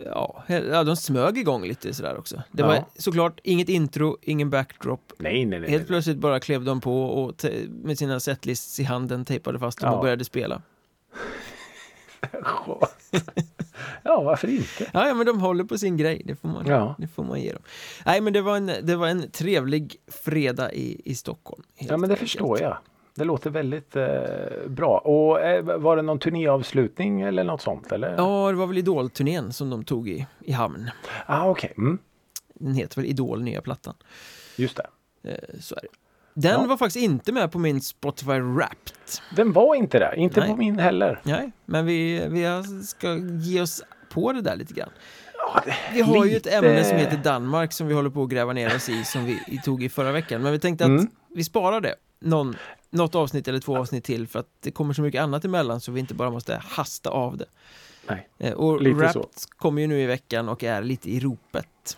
Ja, de smög igång lite sådär också. Det Ja. var såklart inget intro, ingen backdrop. Nej, nej, nej. Helt plötsligt bara klev de på och med sina setlists i handen tejpade fast dem Ja. och började spela. [laughs] Ja, varför inte? Ja, ja, men de håller på sin grej, det får man, Ja. det får man ge dem. Nej, men det var en, det var en trevlig fredag i, i Stockholm. Ja, men det enkelt. förstår jag. Det låter väldigt eh, bra. Och eh, var det någon turnéavslutning eller något sånt? Eller? Ja, det var väl Idol-turnén som de tog i, i hamn. Ah, okej. Mm. Den heter väl Idol, nya plattan. Just det. Eh, så är det. Den Ja. var faktiskt inte med på min Spotify Wrapped. Den var inte det. Inte Nej. på min heller. Nej, men vi, vi ska ge oss på det där lite grann. Ja, Vi har ju ett lite- ämne som heter Danmark som vi håller på att gräva ner oss i som vi tog i förra veckan. Men vi tänkte att Mm. vi sparar det någon, något avsnitt eller två avsnitt till för att det kommer så mycket annat emellan så vi inte bara måste hasta av det. Nej, Eh, Och Lite Wrapped så. kommer ju nu i veckan och är lite i ropet.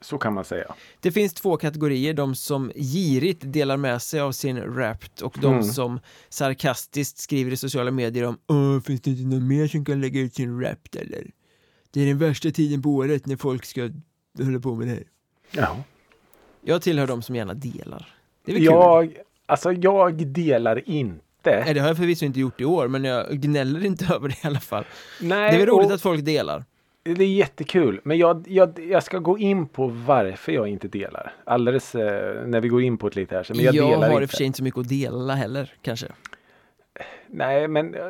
så kan man säga. Det finns två kategorier, de som girigt delar med sig av sin Wrapped och de Mm. som sarkastiskt skriver i sociala medier om Åh, finns det inte någon mer som kan lägga ut sin Wrapped eller? Det är den värsta tiden på året när folk ska hålla på med det här. Ja. Jag tillhör de som gärna delar. Det är väl kul? Jag, alltså jag delar inte. Nej, det har jag förvisso inte gjort i år, men jag gnäller inte [laughs] över det i alla fall. Nej, Det är väl roligt att folk delar. det är jättekul. Men jag, jag, jag ska gå in på varför jag inte delar. Alldeles eh, när vi går in på det lite här. Men jag, jag delar har i och för sig inte så mycket att dela heller, kanske. Nej, men eh,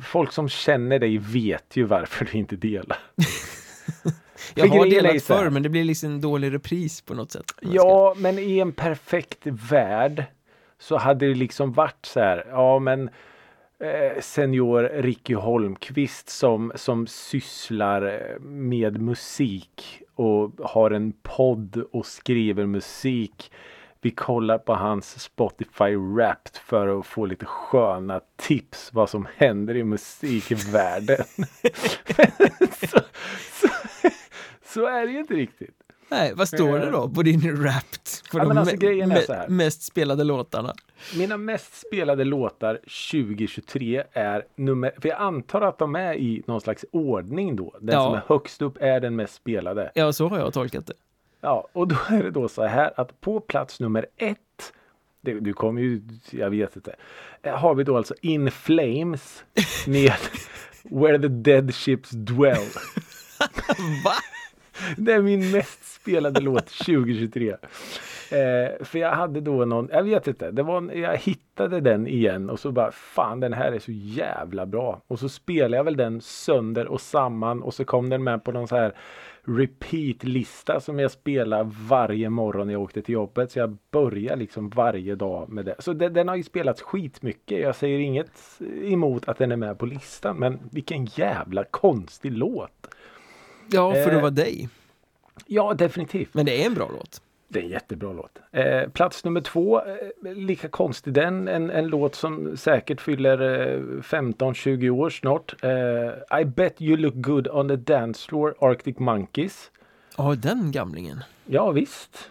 folk som känner dig vet ju varför du inte delar. [laughs] Jag har delat förr, men det blir liksom en dålig repris på något sätt. Ja, men i en perfekt värld så hade det liksom varit så här. Ja, men eh, senior Ricky Holmqvist som, som sysslar eh, med musik och har en podd och skriver musik. Vi kollar på hans Spotify Wrapped för att få lite sköna tips vad som händer i musikvärlden. [laughs] så, så, så är det ju inte riktigt. Nej, vad står det då på din Wrapped? På Ja, de alltså, me- mest spelade låtarna. Mina mest spelade låtar 2023 är nummer, för jag antar att de är i någon slags ordning då. Den Ja. som är högst upp är den mest spelade. Ja, så har jag tolkat det. Ja, och då är det då så här att på plats nummer ett, det, du kommer ju, jag vet inte, eh, har vi då alltså In Flames [laughs] med Where the Dead Ships Dwell. Va? Det är min mest spelade låt 2023. Eh, för jag hade då någon, jag vet inte, det var, jag hittade den igen och så bara fan den här är så jävla bra. Och så spelade jag väl den sönder och samman och så kom den med på någon så här repeat-lista som jag spelar varje morgon när jag åkte till jobbet. Så jag börjar liksom varje dag med det. Så det, den har ju spelats skitmycket. Jag säger inget emot att den är med på listan. Men vilken jävla konstig låt. Ja, för det Eh. var dig. Ja, definitivt. Men det är en bra låt. Det är en jättebra låt. Eh, plats nummer två, eh, lika konstig den. En, en låt som säkert fyller eh, 15-20 år snart. Eh, I bet you look good on the dance floor, Arctic Monkeys. Ja, den gamlingen. Ja visst.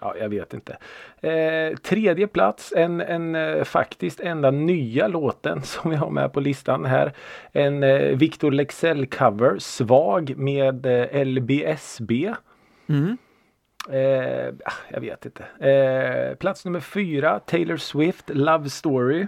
Ja, jag vet inte. Eh, tredje plats, en, en eh, faktiskt enda nya låten [laughs] som vi har med på listan här. En eh, Victor Lexell cover, Svag med eh, LBSB. Mm. Eh, ah, jag vet inte. Plats nummer fyra, Taylor Swift, Love Story.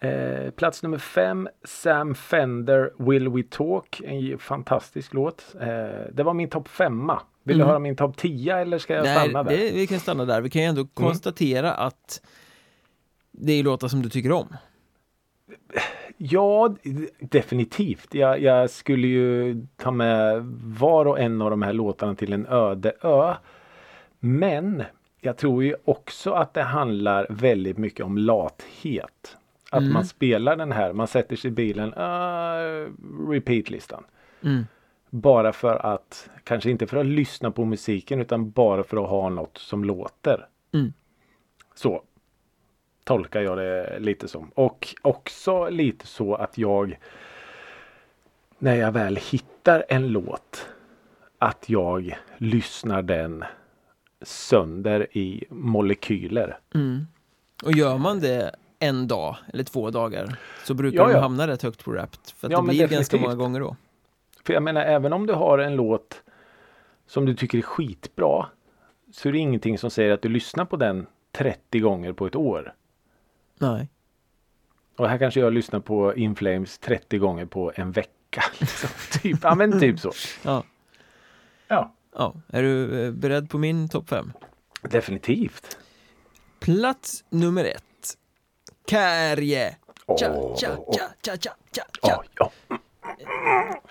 Eh, plats nummer fem, Sam Fender, Will We Talk. En fantastisk låt. Eh, det var min topp femma. Vill du Mm. höra min topp 10 eller ska jag Nej, stanna där? Mm. det, vi kan stanna där. Vi kan ju ändå konstatera att det är låtar som du tycker om. Ja, definitivt. Jag, jag skulle ju ta med var och en av de här låtarna till en öde ö. Men jag tror ju också att det handlar väldigt mycket om lathet. Att Mm. man spelar den här, man sätter sig i bilen, uh, repeat-listan. Mm. Bara för att, kanske inte för att lyssna på musiken utan bara för att ha något som låter. Mm. Så tolkar jag det lite som. Och också lite så att jag när jag väl hittar en låt att jag lyssnar den sönder i molekyler. Mm. Och gör man det en dag eller två dagar så brukar Ja, de ja. hamna rätt högt på Wrapped. För Ja, det blir ganska definitivt. många gånger då. För jag menar även om du har en låt som du tycker är skitbra så är det ingenting som säger att du lyssnar på den 30 gånger på ett år. Nej. Och här kanske jag lyssnar på In Flames 30 gånger på en vecka. [laughs] Liksom. typ, ja men typ så. Ja. Ja, ja. Är du eh, beredd på min topp fem? definitivt. Plats nummer ett. Kärje. Tja, Åh, tja, åh, tja, tja, tja,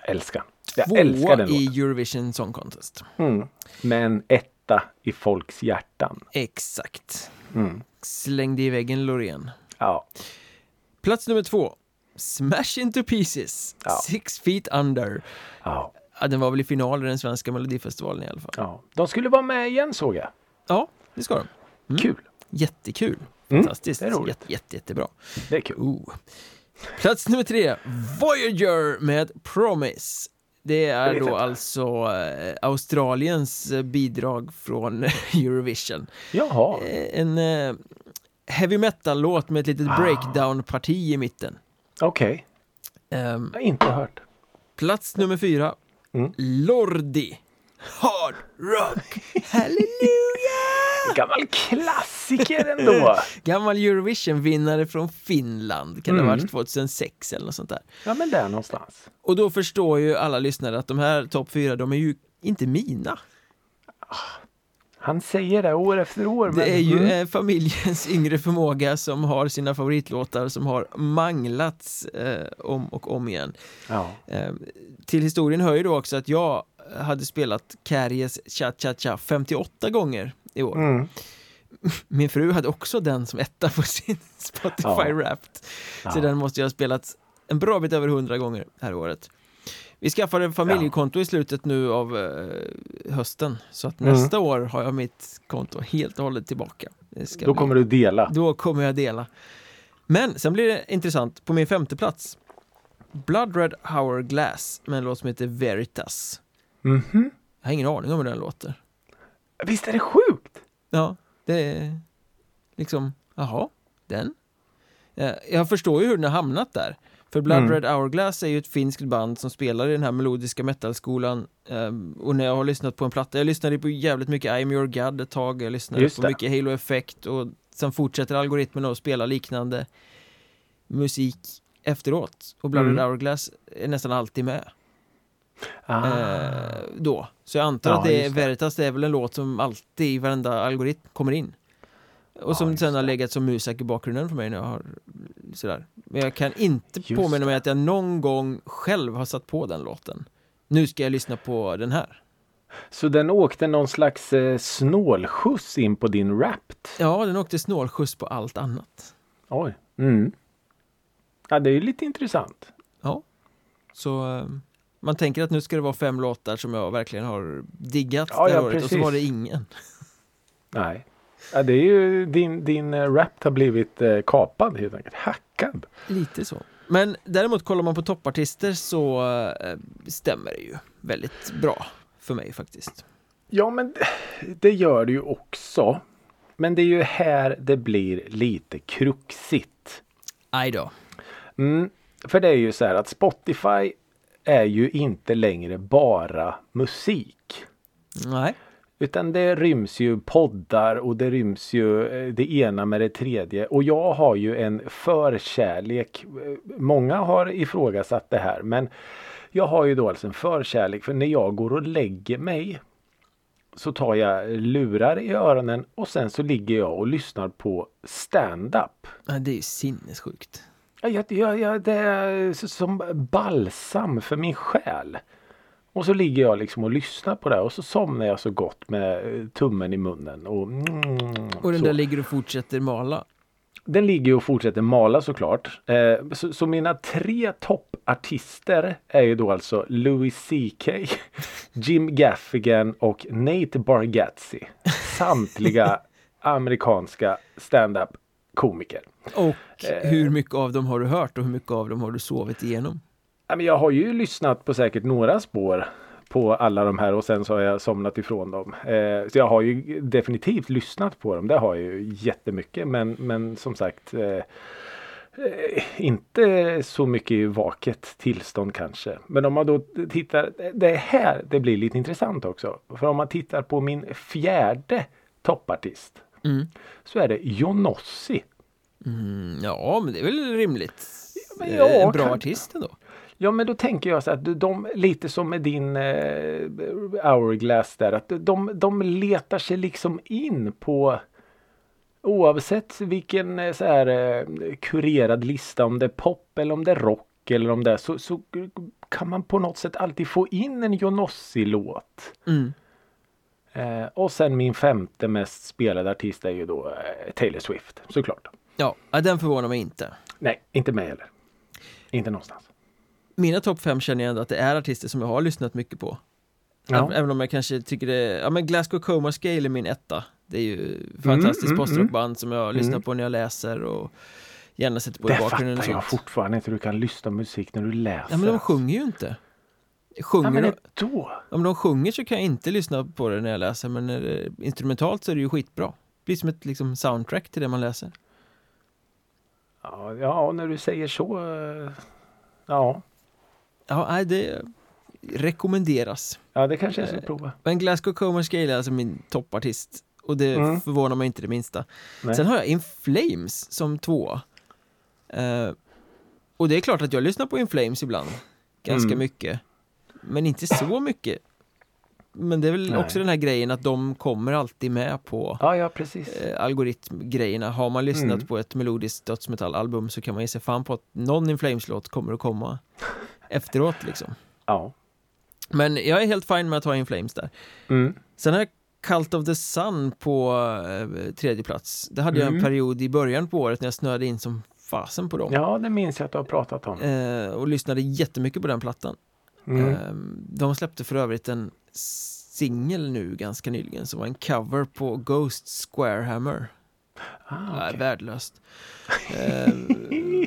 Älskar. Jag älskar Tvåa den i låten. Eurovision Song Contest. Mm. Men etta i folks hjärtan. Exakt. Mm. Slängde i väggen Loreen. Ja. Plats nummer två. Smash into pieces. Ja. Six feet under. Ja. Ja, den var väl i final i den svenska melodifestivalen i alla fall. ja. De skulle vara med igen såg jag. Ja, det ska de. Mm. Kul. Jättekul. Mm, Fantastiskt. det är roligt. Jätte, jätte, jättebra. Det är kul. Oh. Plats nummer tre. Voyager med Promise. Det är då alltså eh, Australiens eh, bidrag från [laughs] Eurovision. Jaha. Eh, En heavy metal-låt med ett litet Ah. breakdown-parti i mitten. Okej. Ehm, Jag har inte hört. plats nummer fyra. Mm. Lordi. Hard rock. [laughs] Halleluja! Gammal klassiker [laughs] ändå. Gammal Eurovision-vinnare från Finland. Kan det ha Mm. varit 2006 eller något sånt där. Ja men där någonstans. Och då förstår ju alla lyssnare att de här topp fyra, de är ju inte mina. Han säger det år efter år. Det är ju Mm. eh, familjens [laughs] yngre förmåga som har sina favoritlåtar som har manglats eh, om och om igen. Ja. Eh, till historien hör ju då också att jag hade spelat Kärjes Cha Cha Cha 58 gånger i år. Mm. [laughs] Min fru hade också den som etta på sin [laughs] Spotify Ja. Wrapped. Ja. Så den måste jag ha spelat en bra bit över 100 gånger här året. Vi skaffade familjekonto i slutet nu av eh, hösten så att Mm. nästa år har jag mitt konto helt och hållet tillbaka. Det Då bli- kommer du dela. då kommer jag dela. Men sen blir det intressant, på min femte plats Blood Red Hourglass med en låt som heter Veritas. Mhm. Jag har ingen aning om hur den låter. Visst är det sjukt? Ja, det är liksom, jaha, den. Eh, Jag förstår ju hur den har hamnat där. För Blood Mm. Red Hourglass är ju ett finskt band som spelar i den här melodiska metalskolan. ehm, Och när jag har lyssnat på en platta, jag lyssnade på jävligt mycket I'm Your God ett tag, jag lyssnade Just på det. mycket Halo Effect och sen fortsätter algoritmen att spela liknande musik efteråt. Och Blood Mm. Red Hourglass är nästan alltid med. Ah. Eh, då. Så jag antar Ja, att det är. Veritas, det är väl en låt som alltid i varenda algoritm kommer in. Och som just sen har legat som musak i bakgrunden för mig när jag har sådär. Men jag kan inte Just påminna mig att jag någon gång själv har satt på den låten. Nu ska jag lyssna på den här. Så den åkte någon slags eh, snålskjuts in på din Wrapped? Ja, den åkte snålskjuts på allt annat. Oj. Mm. Ja, det är ju lite intressant. Ja. Så eh, man tänker att nu ska det vara fem låtar som jag verkligen har diggat Ja, det här ja, året och så precis. var det ingen. Nej. Ja, det är ju din, din eh, Wrapped har blivit eh, kapad helt enkelt. Hackad. Lite så. Men däremot kollar man på toppartister så eh, stämmer det ju väldigt bra för mig faktiskt. Ja, men det- det gör det ju också. Men det är ju här det blir lite kruxigt. Aj då. Mm, för det är ju så här att Spotify är ju inte längre bara musik. Nej. Utan det ryms ju poddar och det ryms ju eh, det ena med det tredje. Och jag har ju en förkärlek. eh, Många har ifrågasatt det här men jag har ju då alltså en förkärlek för när jag går och lägger mig så tar jag lurar i öronen och sen så ligger jag och lyssnar på stand-up. Ja, Det är ju sinnessjukt. Ja, jag, jag, jag, det är som balsam för min själ. Och så ligger jag liksom och lyssnar på det och så somnar jag så gott med eh, tummen i munnen. Och, mm, Och den så. där ligger och fortsätter mala. Den ligger och fortsätter mala såklart. Eh, så, så mina tre toppartister är ju då alltså Louis CK, [laughs] Jim Gaffigan och Nate Bargatze. Samtliga [laughs] amerikanska stand-up komiker. Och Eh. hur mycket av dem har du hört och hur mycket av dem har du sovit igenom? Jag har ju lyssnat på säkert några spår på alla de här och sen så har jag somnat ifrån dem. Eh, så jag har ju definitivt lyssnat på dem. Det har jag ju jättemycket. Men, men som sagt eh, eh, inte så mycket i vaket tillstånd kanske. Men om man då tittar. Det är här det blir lite intressant också. För om man tittar på min fjärde toppartist. Mm. Så är det Jonossi. Mm, ja, men det är väl rimligt. men Eh, ja, en bra kan- artist ändå. Ja men då tänker jag så att de, lite som med din eh, hourglass där, att de, de letar sig liksom in på Oavsett vilken eh, så här eh, kurerad lista om det är pop eller om det är rock eller om det är så, så kan man på något sätt alltid få in en Jonossi-låt. Mm. Eh, och sen min femte mest spelade artist är ju då eh, Taylor Swift såklart. Ja, den förvånar mig inte. Nej, inte mig heller. Inte någonstans. Mina topp fem känner jag ändå att det är artister som jag har lyssnat mycket på. Ja. Även om jag kanske tycker det, ja men Glasgow Coma Scale är min etta. Det är ju fantastiskt mm, postrockband som jag lyssnar Mm. på när jag läser och gärna sätter på i Det bakgrunden och fattar jag fortfarande inte du kan lyssna på musik när du läser. Ja men de sjunger ju inte. Ja, Sjunger men de, om de sjunger så kan jag inte lyssna på det när jag läser men det, instrumentalt så är det ju skitbra. Det blir som ett liksom, soundtrack till det man läser. Ja, ja, när du säger så. eh, Ja, Ja, det rekommenderas. ja det kanske jag Eh, ska prova. Men Glasgow Coma Scale är alltså min toppartist och det Mm. förvånar mig inte det minsta. Nej. Sen har jag In Flames som tvåa. Eh, och det är klart att jag lyssnar på In Flames ibland. Ganska Mm. mycket. Men inte så mycket. Men det är väl Nej. också den här grejen att de kommer alltid med på Ja, ja eh, algoritmgrejerna. Har man lyssnat Mm. på ett melodiskt dödsmetallalbum så kan man ge sig fan på att någon In Flames-låt kommer att komma [laughs] efteråt liksom. Ja. Men jag är helt fine med att ha In Flames där. Mm. Sen har jag Cult of the Sun på eh, tredje plats. Det hade jag en Mm. period i början på året när jag snöade in som fasen på dem. ja, det minns jag att du har pratat om. Eh, och lyssnade jättemycket på den plattan. Mm. Eh, de släppte för övrigt en singel nu ganska nyligen som var en cover på Ghost Squarehammer. Ah, okej. värdelöst. [laughs] Eh,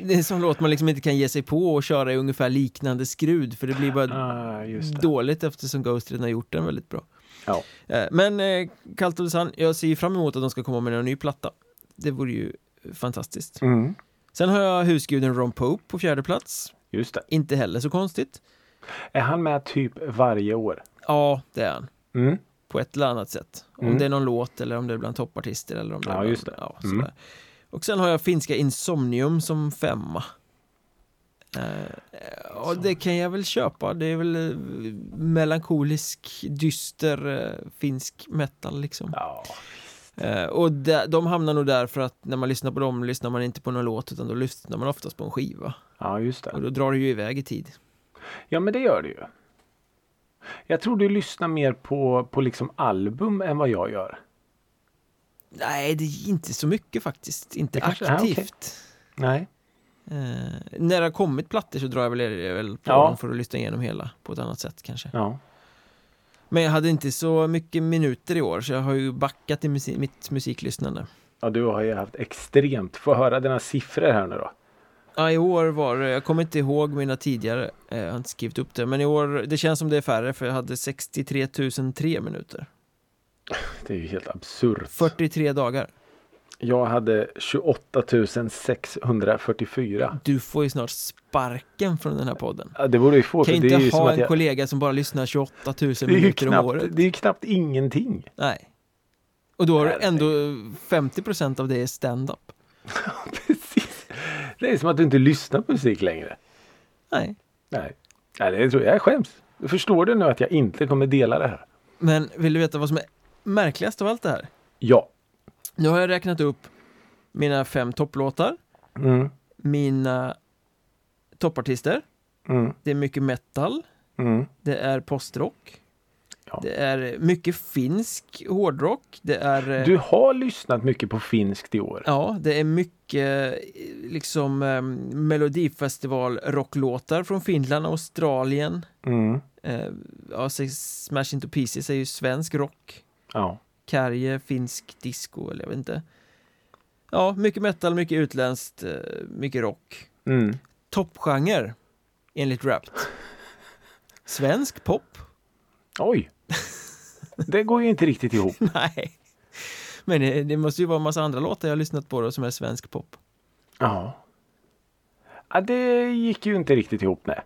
det är en sån låt man liksom inte kan ge sig på och köra i ungefär liknande skrud för det blir bara ah, det. dåligt eftersom Ghost redan har gjort den väldigt bra. Ja. Eh, Men eh, of the Sun, jag ser ju fram emot att de ska komma med en ny platta. Det vore ju fantastiskt. Mm. Sen har jag husguden Ron Pope på fjärde plats. Just det. Inte heller så konstigt. Är han med typ varje år? Ja, det är han. Mm. På ett eller annat sätt. Om Mm. det är någon låt eller om det är bland toppartister eller om det är Ja, just det. Ja, Mm. Och sen har jag finska Insomnium som femma. Eh, och det kan jag väl köpa. Det är väl eh, melankolisk, dyster eh, finsk metal liksom. Ja. Eh, och de, de hamnar nog där för att när man lyssnar på dem lyssnar man inte på någon låt utan då lyssnar man oftast på en skiva. ja, just Och det. då drar det ju iväg i tid. Ja, men det gör det ju. Jag tror du lyssnar mer på, på liksom album än vad jag gör. Nej, det är inte så mycket faktiskt. Inte kanske- ja, okej. aktivt. Nej. Eh, när det har kommit plattor så drar jag väl, väl på Ja. dem för att lyssna igenom hela på ett annat sätt kanske. Ja. Men jag hade inte så mycket minuter i år så jag har ju backat i musi- mitt musiklyssnande. Ja, du har ju haft extremt. Få höra dina siffror här nu då. Ja, i år var det, jag kommer inte ihåg mina tidigare, eh, jag har inte skrivit upp det, men i år, det känns som det är färre för jag hade 63 003 minuter. Det är ju helt absurt. 43 dagar. Jag hade 28 644. Du får ju snart sparken från den här podden. Ja, det borde ju få. Kan för det är inte ha en jag, kollega som bara lyssnar 28 000 det är ju minuter om knappt, året. det är ju knappt ingenting. Nej. Och då har du ändå 50% av det är stand-up. [laughs] Det är som att du inte lyssnar på musik längre. Nej. Nej, Nej det tror jag. Jag skäms. Förstår du nu att jag inte kommer dela det här? Men vill du veta vad som är märkligast av allt det här? Ja. Nu har jag räknat upp mina fem topplåtar, Mm. mina toppartister. Mm. Det är mycket metal, Mm. det är postrock, Ja. det är mycket finsk hårdrock, det är eh, Du har lyssnat mycket på finskt i år. Ja, det är mycket eh, liksom eh, melodifestival-rocklåtar från Finland och Australien. Mm. Eh, ja, Smash Into Pieces är ju svensk rock. Ja. Kärje, finsk disco eller jag vet inte. Ja, mycket metal, mycket utländskt, eh, mycket rock. Mm. Toppgenre enligt Wrapped. Svensk pop? Oj. Det går ju inte riktigt ihop. [laughs] Nej. Men det, det måste ju vara en massa andra låtar jag har lyssnat på då som är svensk pop. Ja. ja. Det gick ju inte riktigt ihop nej.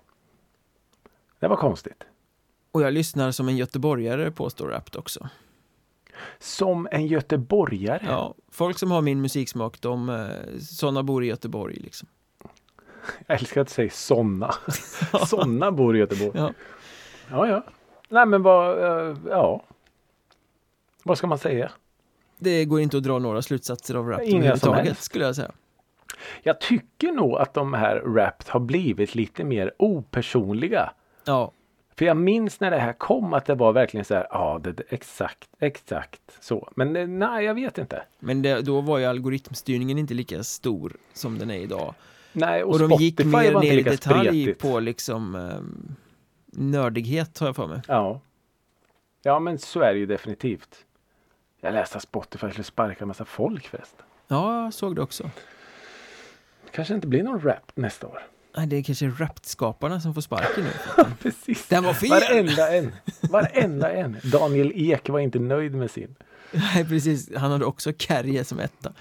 Det var konstigt. Och jag lyssnar som en göteborgare påstår Wrapped också. Som en göteborgare. Ja, folk som har min musiksmak, de, eh, sådana bor i Göteborg liksom. [laughs] Jag älskar att säga såna. [laughs] såna bor i Göteborg. Ja. Ja, ja. Nej, men vad, eh, ja. Vad ska man säga? Det går inte att dra några slutsatser av rap överhuvudtaget skulle jag säga. Jag tycker nog att de här Wrapped har blivit lite mer opersonliga. Ja, För jag minns när det här kom att det var verkligen så här, ja det, det, exakt, exakt så. Men eh, nej, jag vet inte. men det, då var ju algoritmstyrningen inte lika stor som den är idag. Nej, och, Och, de gick Spotify mer var inte ner i detalj spretigt. på liksom ehm, nördighet har jag för mig. Ja. Ja, men så är det ju definitivt. Jag läste att Spotify skulle sparka en massa folk förresten. Ja, jag såg det också. Kanske inte blir någon rap nästa år. Nej, det är kanske Wrapped-skaparna som får sparken nu. [laughs] Precis. Den var fel! Varenda en. Varenda en. Daniel Ek var inte nöjd med sin. Nej, precis. Han hade också Kärje som etta.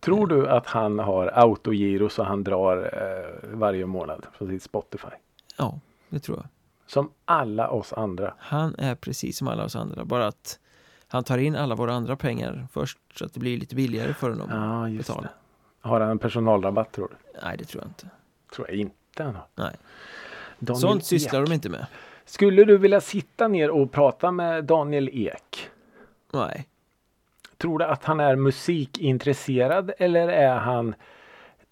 Tror du att han har autogiro så han drar eh, varje månad från sitt Spotify? Ja, det tror jag. Som alla oss andra. Han är precis som alla oss andra, bara att han tar in alla våra andra pengar först så att det blir lite billigare för honom. Ja, just betala. det. Har han en personalrabatt tror du? Nej, det tror jag inte. Tror jag inte han har. Nej. Daniel Sånt sysslar Ek. de inte med. Skulle du vilja sitta ner och prata med Daniel Ek? Nej. Tror du att han är musikintresserad eller är han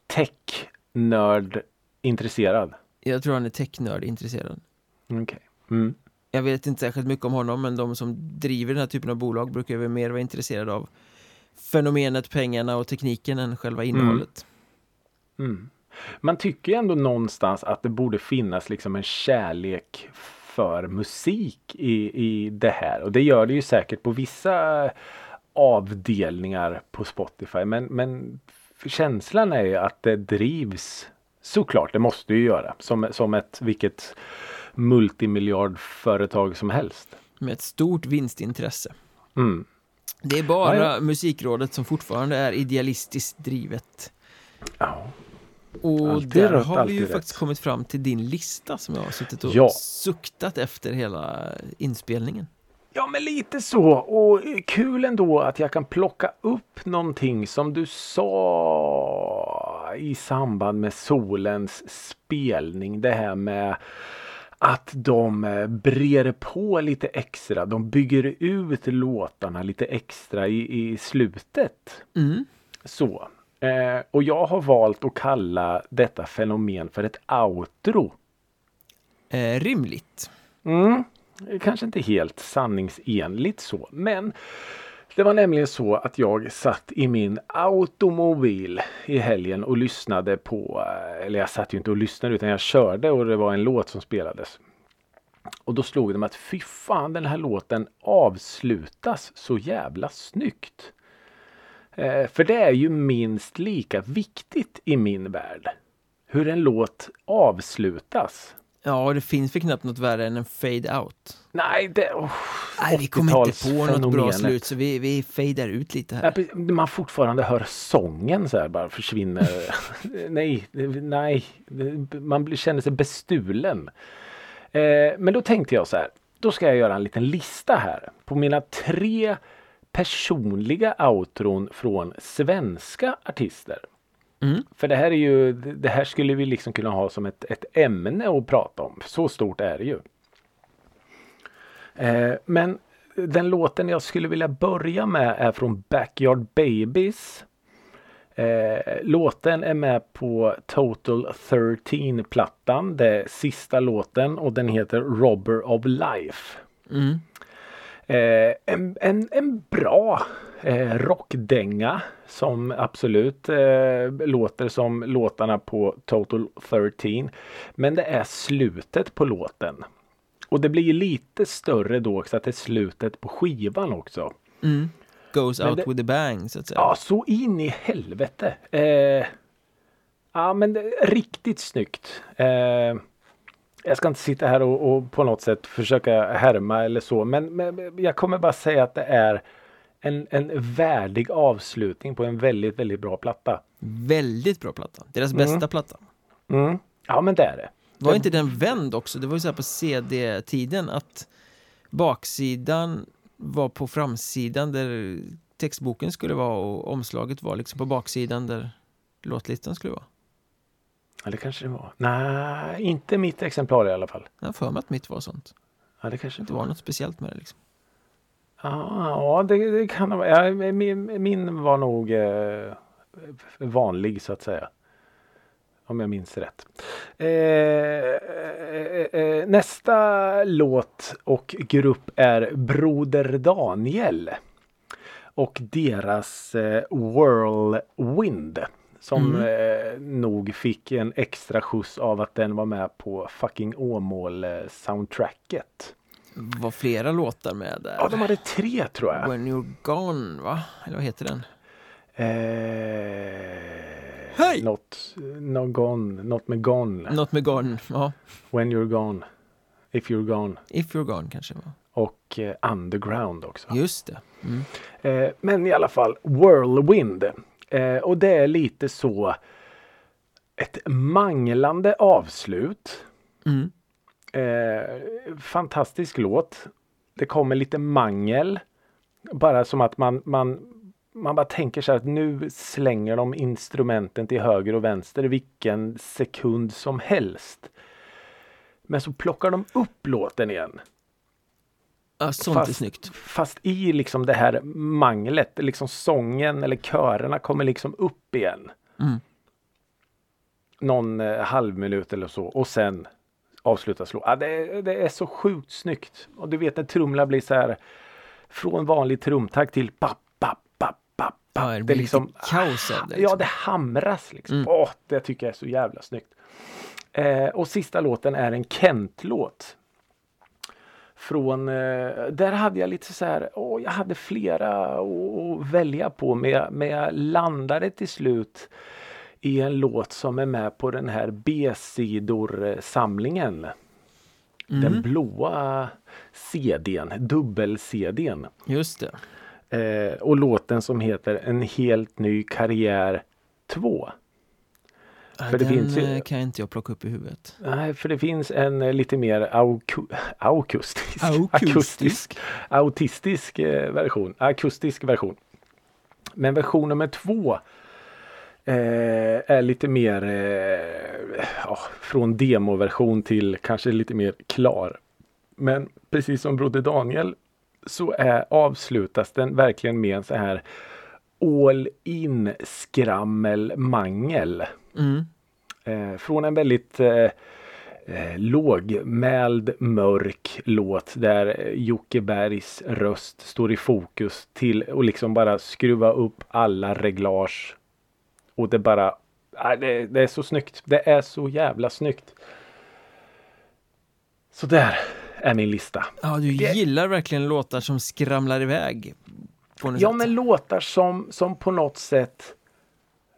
tech-nörd intresserad? Jag tror han är technörd intresserad. Okej. Mm. Jag vet inte särskilt mycket om honom, men de som driver den här typen av bolag brukar ju mer vara intresserade av fenomenet, pengarna och tekniken än själva innehållet. Mm. Man tycker ju ändå någonstans att det borde finnas liksom en kärlek för musik i, i det här. Och det gör det ju säkert på vissa avdelningar på Spotify. Men, men känslan är ju att det drivs såklart, det måste ju göra. Som, som ett vilket multimiljardföretag som helst. Med ett stort vinstintresse. Mm. Det är bara Ja, ja. Musikrådet som fortfarande är idealistiskt drivet. Ja. Och Alltid där rätt, har vi ju rätt. faktiskt kommit fram till din lista som jag har suttit och Ja. suktat efter hela inspelningen. Ja men lite så och kul ändå att jag kan plocka upp någonting som du sa i samband med solens spelning. Det här med att de eh, brer på lite extra. De bygger ut låtarna lite extra i, i slutet. Mm. Så. Eh, och jag har valt att kalla detta fenomen för ett outro. Eh, rimligt. Mm, kanske inte helt sanningsenligt så, men det var nämligen så att jag satt i min automobil i helgen och lyssnade på, eh, eller jag satt ju inte och lyssnade utan jag körde och det var en låt som spelades. Och då slog det mig att fy fan den här låten avslutas så jävla snyggt. Eh, för det är ju minst lika viktigt i min värld. Hur en låt avslutas. Ja, det finns väl knappt något värre än en fade out. Nej, det... Oh, Nej, vi kommer inte på något bra 80-talsfenomenet. slut så vi, vi fejdar ut lite här. Man fortfarande hör sången så här bara försvinner. [laughs] nej, nej, man känner sig bestulen. Eh, men då tänkte jag så här. Då ska jag göra en liten lista här på mina tre personliga outron från svenska artister. Mm. För det här är ju, det här skulle vi liksom kunna ha som ett, ett ämne att prata om. Så stort är det ju. Eh, men den låten jag skulle vilja börja med är från Backyard Babies. Eh, låten är med på Total 13 plattan. Det är sista låten och den heter Robber of Life. Mm. Eh, en, en, en bra eh, rockdänga som absolut eh, låter som låtarna på Total 13. Men det är slutet på låten. Och det blir lite större då också att det är slutet på skivan också. Mm. Goes Men out det- with a bang så att säga. Ja, så in i helvete. Eh, ja, men det riktigt snyggt. Eh, jag ska inte sitta här och, och på något sätt försöka härma eller så, men, men jag kommer bara säga att det är en, en värdig avslutning på en väldigt, väldigt bra platta. Väldigt bra platta. Deras Mm. bästa platta. Mm. Ja, men det är det. Var inte den vänd också? Det var ju så här på CD-tiden att baksidan var på framsidan där textboken skulle vara och omslaget var liksom på baksidan där låtlistan skulle vara. Ja, det kanske det var. Nej, inte mitt exemplar i alla fall. Jag har för mig att mitt var sånt. Ja, det kanske Det inte var var. något speciellt med det liksom. Ja, det, det kan vara. Ja, min, min var nog eh, vanlig så att säga. Om jag minns rätt. Eh, eh, eh, nästa låt och grupp är Broder Daniel. Och deras eh, Whirlwind. Som Mm. nog fick en extra skjuts av att den var med på fucking Åmål eh, soundtracket. Var flera låtar med där. Ja, de hade tre tror jag. When you're gone, va? Eller vad heter den? Eh, Hej! Något, no gone, något med gone. Något med Gone, ja. When you're gone. If you're gone. If you're gone kanske var. Och eh, underground också. Just det. Mm. Eh, men i alla fall Whirlwind. Eh, och det är lite så ett manglande avslut. Mm. Eh, fantastisk låt. Det kommer lite mangel. Bara som att man, man, man bara tänker så här att nu slänger de instrumenten till höger och vänster vilken sekund som helst. Men så plockar de upp låten igen. Ja, sånt är Fast- snyggt. Fast i liksom det här manglet, liksom sången eller körerna kommer liksom upp igen. Mm. Någon eh, halv minut eller så och sen avslutas låten. Ja, det, det är så sjukt snyggt. Och du vet när trumlar blir så här från vanlig trumtakt till papp, papp, papp, papp, Ja, det Det blir är liksom, lite kaos av det. Ja, Liksom. det hamras liksom. Mm. Åh, det tycker jag är så jävla snyggt. Eh, och sista låten är en Kent-låt. Från, eh, där hade jag lite så här, åh, jag hade flera att att välja på men jag, men jag landade till slut i en låt som är med på den här B-sidor-samlingen. Den Mm. blåa CDn, dubbel-CDn. Just det. Eh, och låten som heter En helt ny karriär 2. Ja, För det den finns ju- eh, kan inte jag plocka upp i huvudet. Nej, för det finns en eh, lite mer auku- akustisk, Akustisk. akustisk, autistisk eh, version, akustisk version. Men version nummer två eh, är lite mer eh, ja, från demoversion till kanske lite mer klar. Men precis som Broder Daniel så är, avslutas den verkligen med en så här all in skrammel mangel. Mm. Eh, från en väldigt eh, eh, lågmäld, mörk låt där Jocke Bergs röst står i fokus till och liksom bara skruva upp alla reglage. Och det bara, äh, det, det är så snyggt. Det är så jävla snyggt. Så där är min lista. Ja, du Det- gillar verkligen låtar som skramlar iväg. På något Ja, sätt. men låtar som, som på något sätt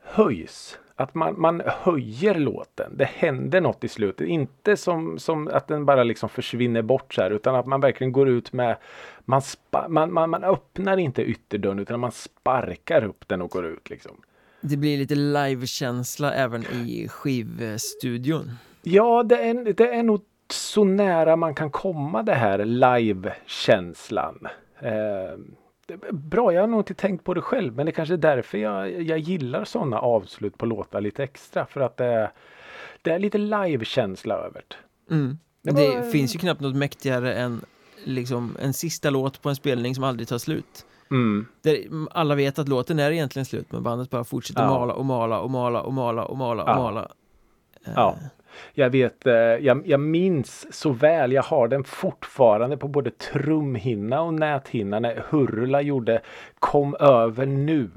höjs. Att man, man höjer låten. Det händer något i slutet. Inte som, som att den bara liksom försvinner bort så här. Utan att man verkligen går ut med man, spa, man, man, man öppnar inte ytterdörren utan man sparkar upp den och går ut liksom. Det blir lite livekänsla även i skivstudion. Ja, det är, det är nog så nära man kan komma det här live-känslan. Eh, bra, jag har nog inte tänkt på det själv men det kanske är därför jag, jag gillar sådana avslut på låtar lite extra. För att det, är- det är lite live-känsla över det. Mm. Det Det, var- finns ju knappt något mäktigare än liksom, en sista låt på en spelning som aldrig tar slut. Mm. Där alla vet att låten är egentligen slut men bandet bara fortsätter Ja. mala och mala och mala och mala och mala och Ja. mala. Eh, Ja. Jag vet, eh, jag, jag minns så väl, jag har den fortfarande på både trumhinna och näthinna när Hurula gjorde Kom över nu.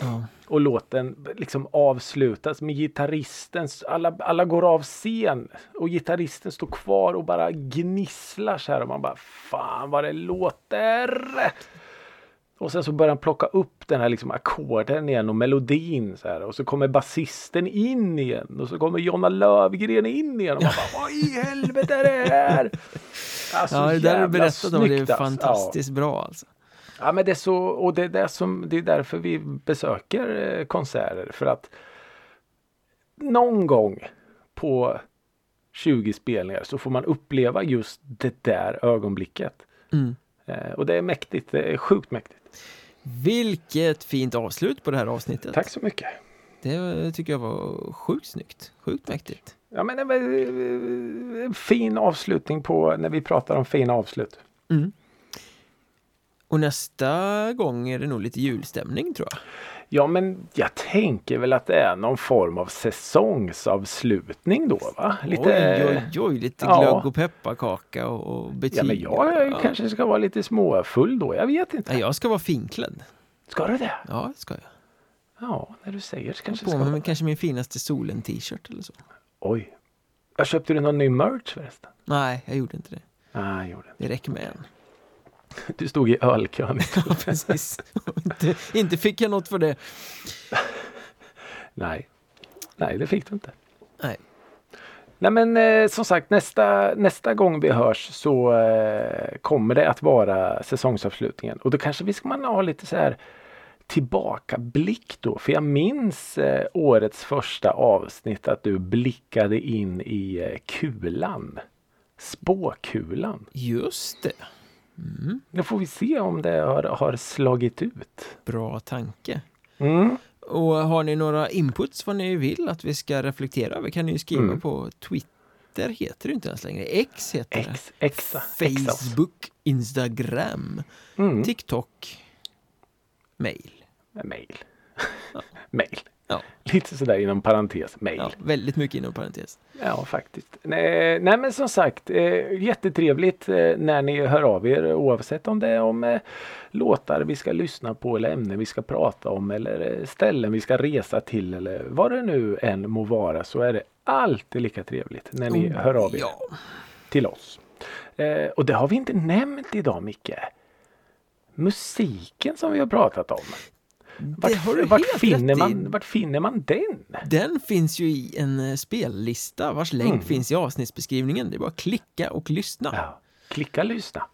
ja. Och låten liksom avslutas med gitarristen. Alla, alla går av scen och gitarristen står kvar och bara gnisslar så här och man bara Fan vad det låter! Och sen så börjar han plocka upp den här liksom ackorden igen och melodin så här och så kommer basisten in igen och så kommer Jonna Lövgren in igen och man bara Vad i [laughs] helvete är det här? Alltså, ja, det där du berättat om det är alltså. fantastiskt bra alltså. Ja men det är så och det är, det som, det är därför vi besöker eh, konserter för att någon gång på 20 spelningar så får man uppleva just det där ögonblicket. Mm. Eh, och det är mäktigt, det är sjukt mäktigt. Vilket fint avslut på det här avsnittet. Tack så mycket. Det tycker jag var sjukt snyggt. Sjukt mäktigt. Ja men var eh, en fin avslutning på när vi pratar om fina avslut. Mm. Och nästa gång är det nog lite julstämning tror jag. Ja, men jag tänker väl att det är någon form av säsongsavslutning då, va? Lite, oj, oj, oj, lite ja. glögg och pepparkaka och, och betyg. Ja, men jag ja. kanske ska vara lite småfull då. Jag vet inte. Ja, jag ska vara finklädd. Ska du det? Ja, det ska jag. Ja, när du säger så kanske På ska mig vara. med kanske min finaste solen-t-shirt eller så. Oj. Jag köpte du någon ny merch förresten? Nej, jag gjorde inte det. Nej, jag gjorde inte. Det räcker med en. [laughs] Du stod i ölkön. Ja, precis. inte, inte fick jag något för det. Nej. Nej, det fick du inte. Nej. Nej men eh, som sagt nästa, nästa gång vi hörs så eh, kommer det att vara säsongsavslutningen och då kanske vi ska man ha lite så här tillbakablick då. För jag minns eh, årets första avsnitt att du blickade in i eh, kulan. Spåkulan. Just det. Mm, Nu får vi se om det har, har slagit ut. bra tanke. Mm. Och har ni några inputs vad ni vill att vi ska reflektera över kan ni ju skriva Mm. på Twitter heter det inte ens längre. X heter det. Exa, exa. Facebook, Instagram, Mm. TikTok, mail. Mail. [laughs] Mail. Ja. Lite sådär inom parentes. Mail. Ja, väldigt mycket inom parentes. Ja, faktiskt. Nej, nej men som sagt, eh, jättetrevligt eh, när ni hör av er oavsett om det är om eh, låtar vi ska lyssna på eller ämnen vi ska prata om eller eh, ställen vi ska resa till eller vad det nu än må vara så är det alltid lika trevligt när ni Oh, hör av er Ja, till oss. Eh, och det har vi inte nämnt idag Micke. Musiken som vi har pratat om. Vart, vart, finner, man, vart finner man den? Den finns ju i en eh, spellista vars länk Mm. finns i avsnittsbeskrivningen. Det är bara att klicka och lyssna. Ja, klicka lyssna.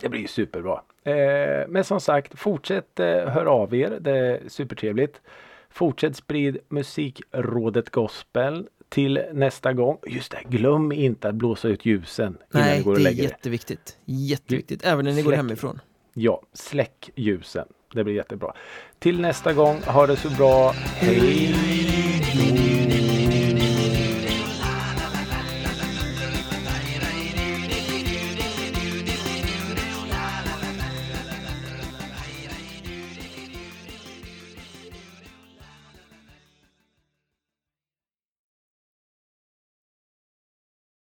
Det blir ju superbra. Eh, men som sagt, fortsätt eh, hör av er. Det är supertrevligt. Fortsätt sprid musikrådet gospel till nästa gång. Just det, glöm inte att blåsa ut ljusen innan Nej, går och det är lägger jätteviktigt. Jätteviktigt, även när ni går Släck. hemifrån. Ja, släck ljusen. Det blir jättebra. Till nästa gång, ha det så bra. Hej då!